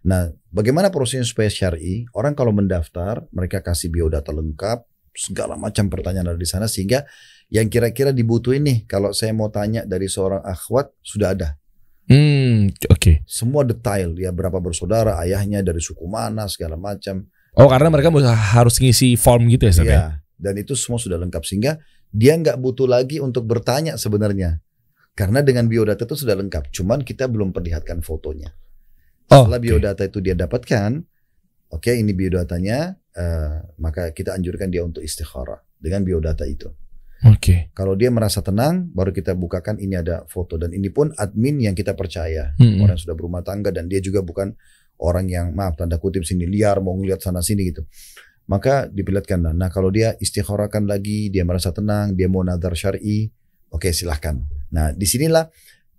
Nah, bagaimana prosesnya supaya syar'i? Orang kalau mendaftar, mereka kasih biodata lengkap, segala macam pertanyaan ada di sana sehingga yang kira-kira dibutuhin nih kalau saya mau tanya dari seorang akhwat sudah ada. Hmm, oke. Semua detail ya berapa bersaudara, ayahnya dari suku mana segala macam. Oh karena mereka harus ngisi form gitu ya? Ya, dan itu semua sudah lengkap sehingga dia nggak butuh lagi untuk bertanya sebenarnya. Karena dengan biodata itu sudah lengkap, cuman kita belum perlihatkan fotonya. Oh, Setelah oke. biodata itu dia dapatkan, oke ini biodatanya, eh, maka kita anjurkan dia untuk istikharah dengan biodata itu. Oke. Kalau dia merasa tenang, baru kita bukakan ini ada foto dan ini pun admin yang kita percaya, Mm-mm. orang yang sudah berumah tangga dan dia juga bukan orang yang maaf tanda kutip sini liar mau ngeliat sana sini gitu. Maka diperlihatkan. Nah kalau dia istikharahkan lagi, dia merasa tenang, dia mau nazar syar'i, oke silahkan. Nah di sinilah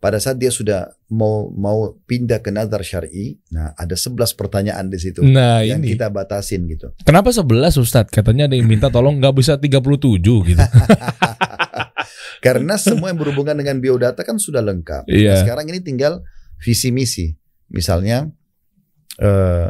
pada saat dia sudah mau mau pindah ke nazar syar'i, nah ada 11 pertanyaan di situ Nah yang ini kita batasin gitu. kenapa 11 Ustadz? Katanya ada yang minta tolong nggak bisa 37 gitu. Karena semua yang berhubungan dengan biodata kan sudah lengkap. Iya. Nah, sekarang ini tinggal visi misi. Misalnya eh,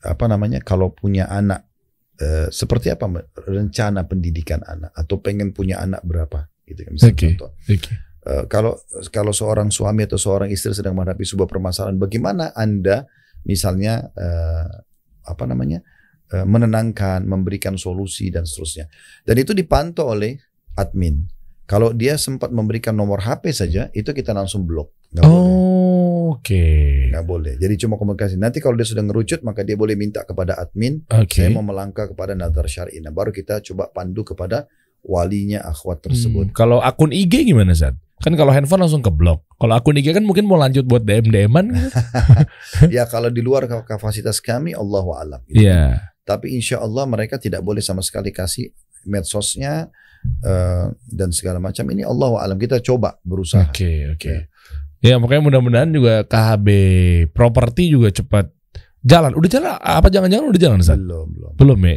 apa namanya kalau punya anak eh, seperti apa rencana pendidikan anak atau pengen punya anak berapa gitu kan misalnya Oke. contoh. Oke. Eh, kalau kalau seorang suami atau seorang istri sedang menghadapi sebuah permasalahan, bagaimana anda misalnya eh, apa namanya eh, menenangkan, memberikan solusi dan seterusnya. Dan itu dipantau oleh admin. Kalau dia sempat memberikan nomor HP saja, itu kita langsung blok. Oh, Oke. Nggak boleh. Jadi cuma komunikasi. Nanti kalau dia sudah ngerucut, maka dia boleh minta kepada admin, Oke. saya mau melangkah kepada nazar syar'i. Nah, baru kita coba pandu kepada walinya akhwat tersebut. Hmm, Kalau akun IG gimana Zat? Kan kalau handphone langsung ke blok. Kalau akun IG kan mungkin mau lanjut buat DM DM-an gitu. ya kalau di luar kapasitas kami, Allahu alam. gitu. Iya. Tapi insya Allah mereka tidak boleh sama sekali kasih medsosnya eh, dan segala macam. Ini Allah alam kita coba berusaha. Oke, oke. Ya, makanya mudah-mudahan juga KHB properti juga cepat jalan. Udah jalan apa jangan-jangan udah jalan? Belum belum. Belum ya?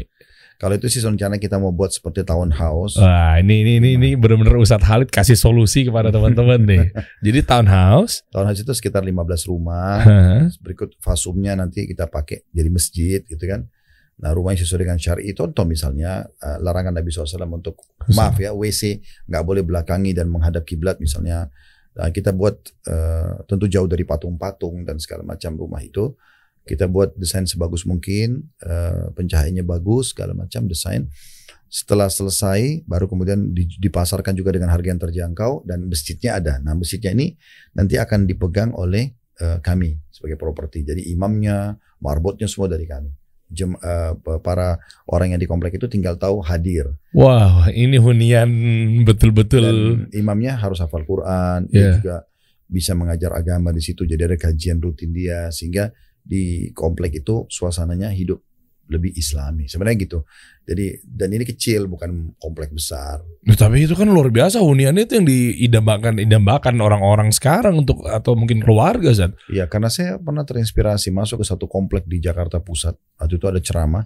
Kalau itu sih rencana kita mau buat seperti townhouse. Wah, ini ini ini, ini benar-benar Ustadz Halid kasih solusi kepada teman-teman nih. Jadi townhouse, Townhouse itu sekitar 15 rumah. Berikut fasumnya nanti kita pakai jadi masjid gitu kan. Nah rumahnya sesuai dengan syari contoh misalnya eh, larangan Nabi SAW untuk maaf ya WC nggak boleh belakangi dan menghadap kiblat misalnya. Nah, kita buat eh, tentu jauh dari patung-patung dan segala macam rumah itu. Kita buat desain sebagus mungkin, eh, pencahayaannya bagus, segala macam desain. Setelah selesai, baru kemudian di- dipasarkan juga dengan harga yang terjangkau dan masjidnya ada. Nah masjidnya ini nanti akan dipegang oleh eh, kami sebagai properti. Jadi imamnya, marbotnya semua dari kami. Jem, eh, para orang yang di komplek itu tinggal tahu hadir. Wah, ini hunian betul-betul. Dan imamnya harus hafal Quran, Iya. dia juga bisa mengajar agama di situ. Jadi ada kajian rutin dia sehingga di komplek itu suasananya hidup lebih islami. Sebenarnya gitu. Jadi dan ini kecil bukan komplek besar. Nah, tapi itu kan luar biasa hunian itu yang diidambakan idambakan orang-orang sekarang untuk atau mungkin keluarga Zat. Iya, karena saya pernah terinspirasi masuk ke satu komplek di Jakarta Pusat. Waktu itu ada ceramah.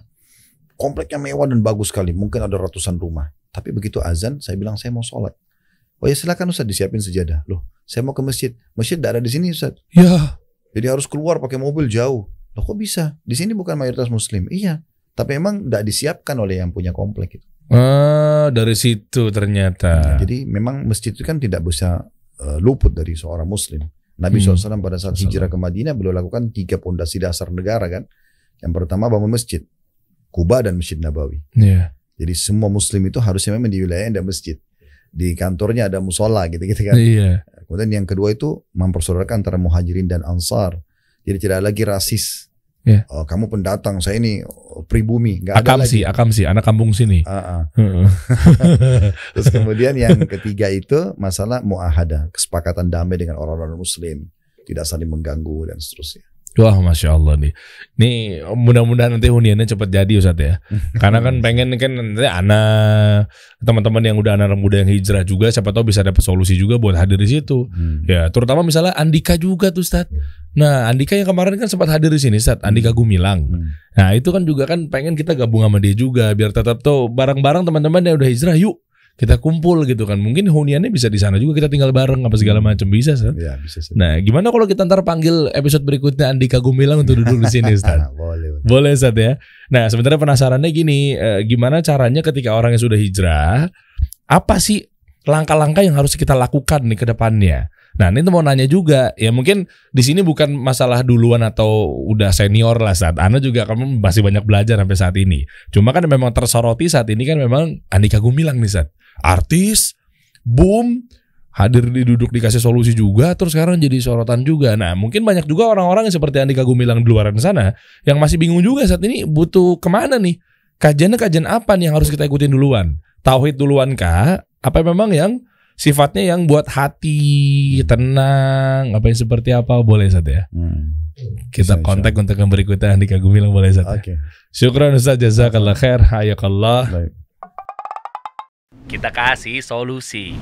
Kompleknya mewah dan bagus sekali. Mungkin ada ratusan rumah. Tapi begitu azan, saya bilang saya mau sholat. Oh ya silakan Ustaz disiapin sejadah. Loh, saya mau ke masjid. Masjid tidak ada di sini Ustaz. Ya, Jadi harus keluar pakai mobil jauh. Loh kok bisa? Di sini bukan mayoritas muslim. Iya. Tapi emang tidak disiapkan oleh yang punya komplek itu. ah, dari situ ternyata. Nah, jadi memang masjid itu kan tidak bisa eh, luput dari seorang muslim. Nabi Hmm. SAW pada saat hijrah ke Madinah beliau lakukan tiga pondasi dasar negara kan. Yang pertama bangun masjid. Kuba dan Masjid Nabawi. Iya. Jadi semua muslim itu harusnya memang di wilayah ada masjid. Di kantornya ada musola gitu-gitu kan. Iya. Kemudian yang kedua itu mempersaudarakan antara muhajirin dan ansar. Jadi tidak lagi rasis. Iya. Oh, kamu pendatang, saya ini pribumi. Ada Akam lagi. sih, akam sih, anak kampung sini. Ah. Heeh. Terus kemudian yang ketiga itu masalah muahada, kesepakatan damai dengan orang-orang muslim. Tidak saling mengganggu dan seterusnya. Wah, masya Allah nih. Nih mudah-mudahan nanti huniannya cepat jadi Ustaz ya. Karena kan pengen kan nanti anak teman-teman yang udah anak muda yang hijrah juga, siapa tahu bisa dapat solusi juga buat hadir di situ. Hmm. Ya, terutama misalnya Andika juga tuh Ustaz. Nah, Andika yang kemarin kan sempat hadir di sini Ustaz, Andika Gumilang. Hmm. Nah, itu kan juga kan pengen kita gabung sama dia juga biar tetap tuh bareng-bareng teman-teman yang udah hijrah, yuk kita kumpul gitu kan. Mungkin huniannya bisa di sana juga kita tinggal bareng apa segala macam bisa Ustaz. Ya bisa saja. Nah, gimana kalau kita ntar panggil episode berikutnya Andika Gumilang untuk duduk di sini Ustaz? boleh. boleh. Boleh Ustaz ya. Nah, sebenarnya penasarannya gini, eh, gimana caranya ketika orang yang sudah hijrah, apa sih langkah-langkah yang harus kita lakukan nih ke depannya? Nah ini mau nanya juga, ya mungkin di sini bukan masalah duluan atau udah senior lah saat Anda juga kamu masih banyak belajar sampai saat ini. Cuma kan memang tersoroti saat ini kan memang Andika Gumilang nih saat artis, boom, hadir di duduk dikasih solusi juga, terus sekarang jadi sorotan juga. Nah mungkin banyak juga orang-orang yang seperti Andika Gumilang di luar sana yang masih bingung juga saat ini butuh ke mana nih? Kajiannya kajian apa nih yang harus kita ikutin duluan? Tauhid duluan kah? Apa memang yang sifatnya yang buat hati tenang apa yang seperti apa boleh saja ya hmm. kita kontak untuk yang berikutnya Andika Gumilang boleh saja okay. syukran Ustaz jazakallah khair hayakallah Baik. Kita kasih solusi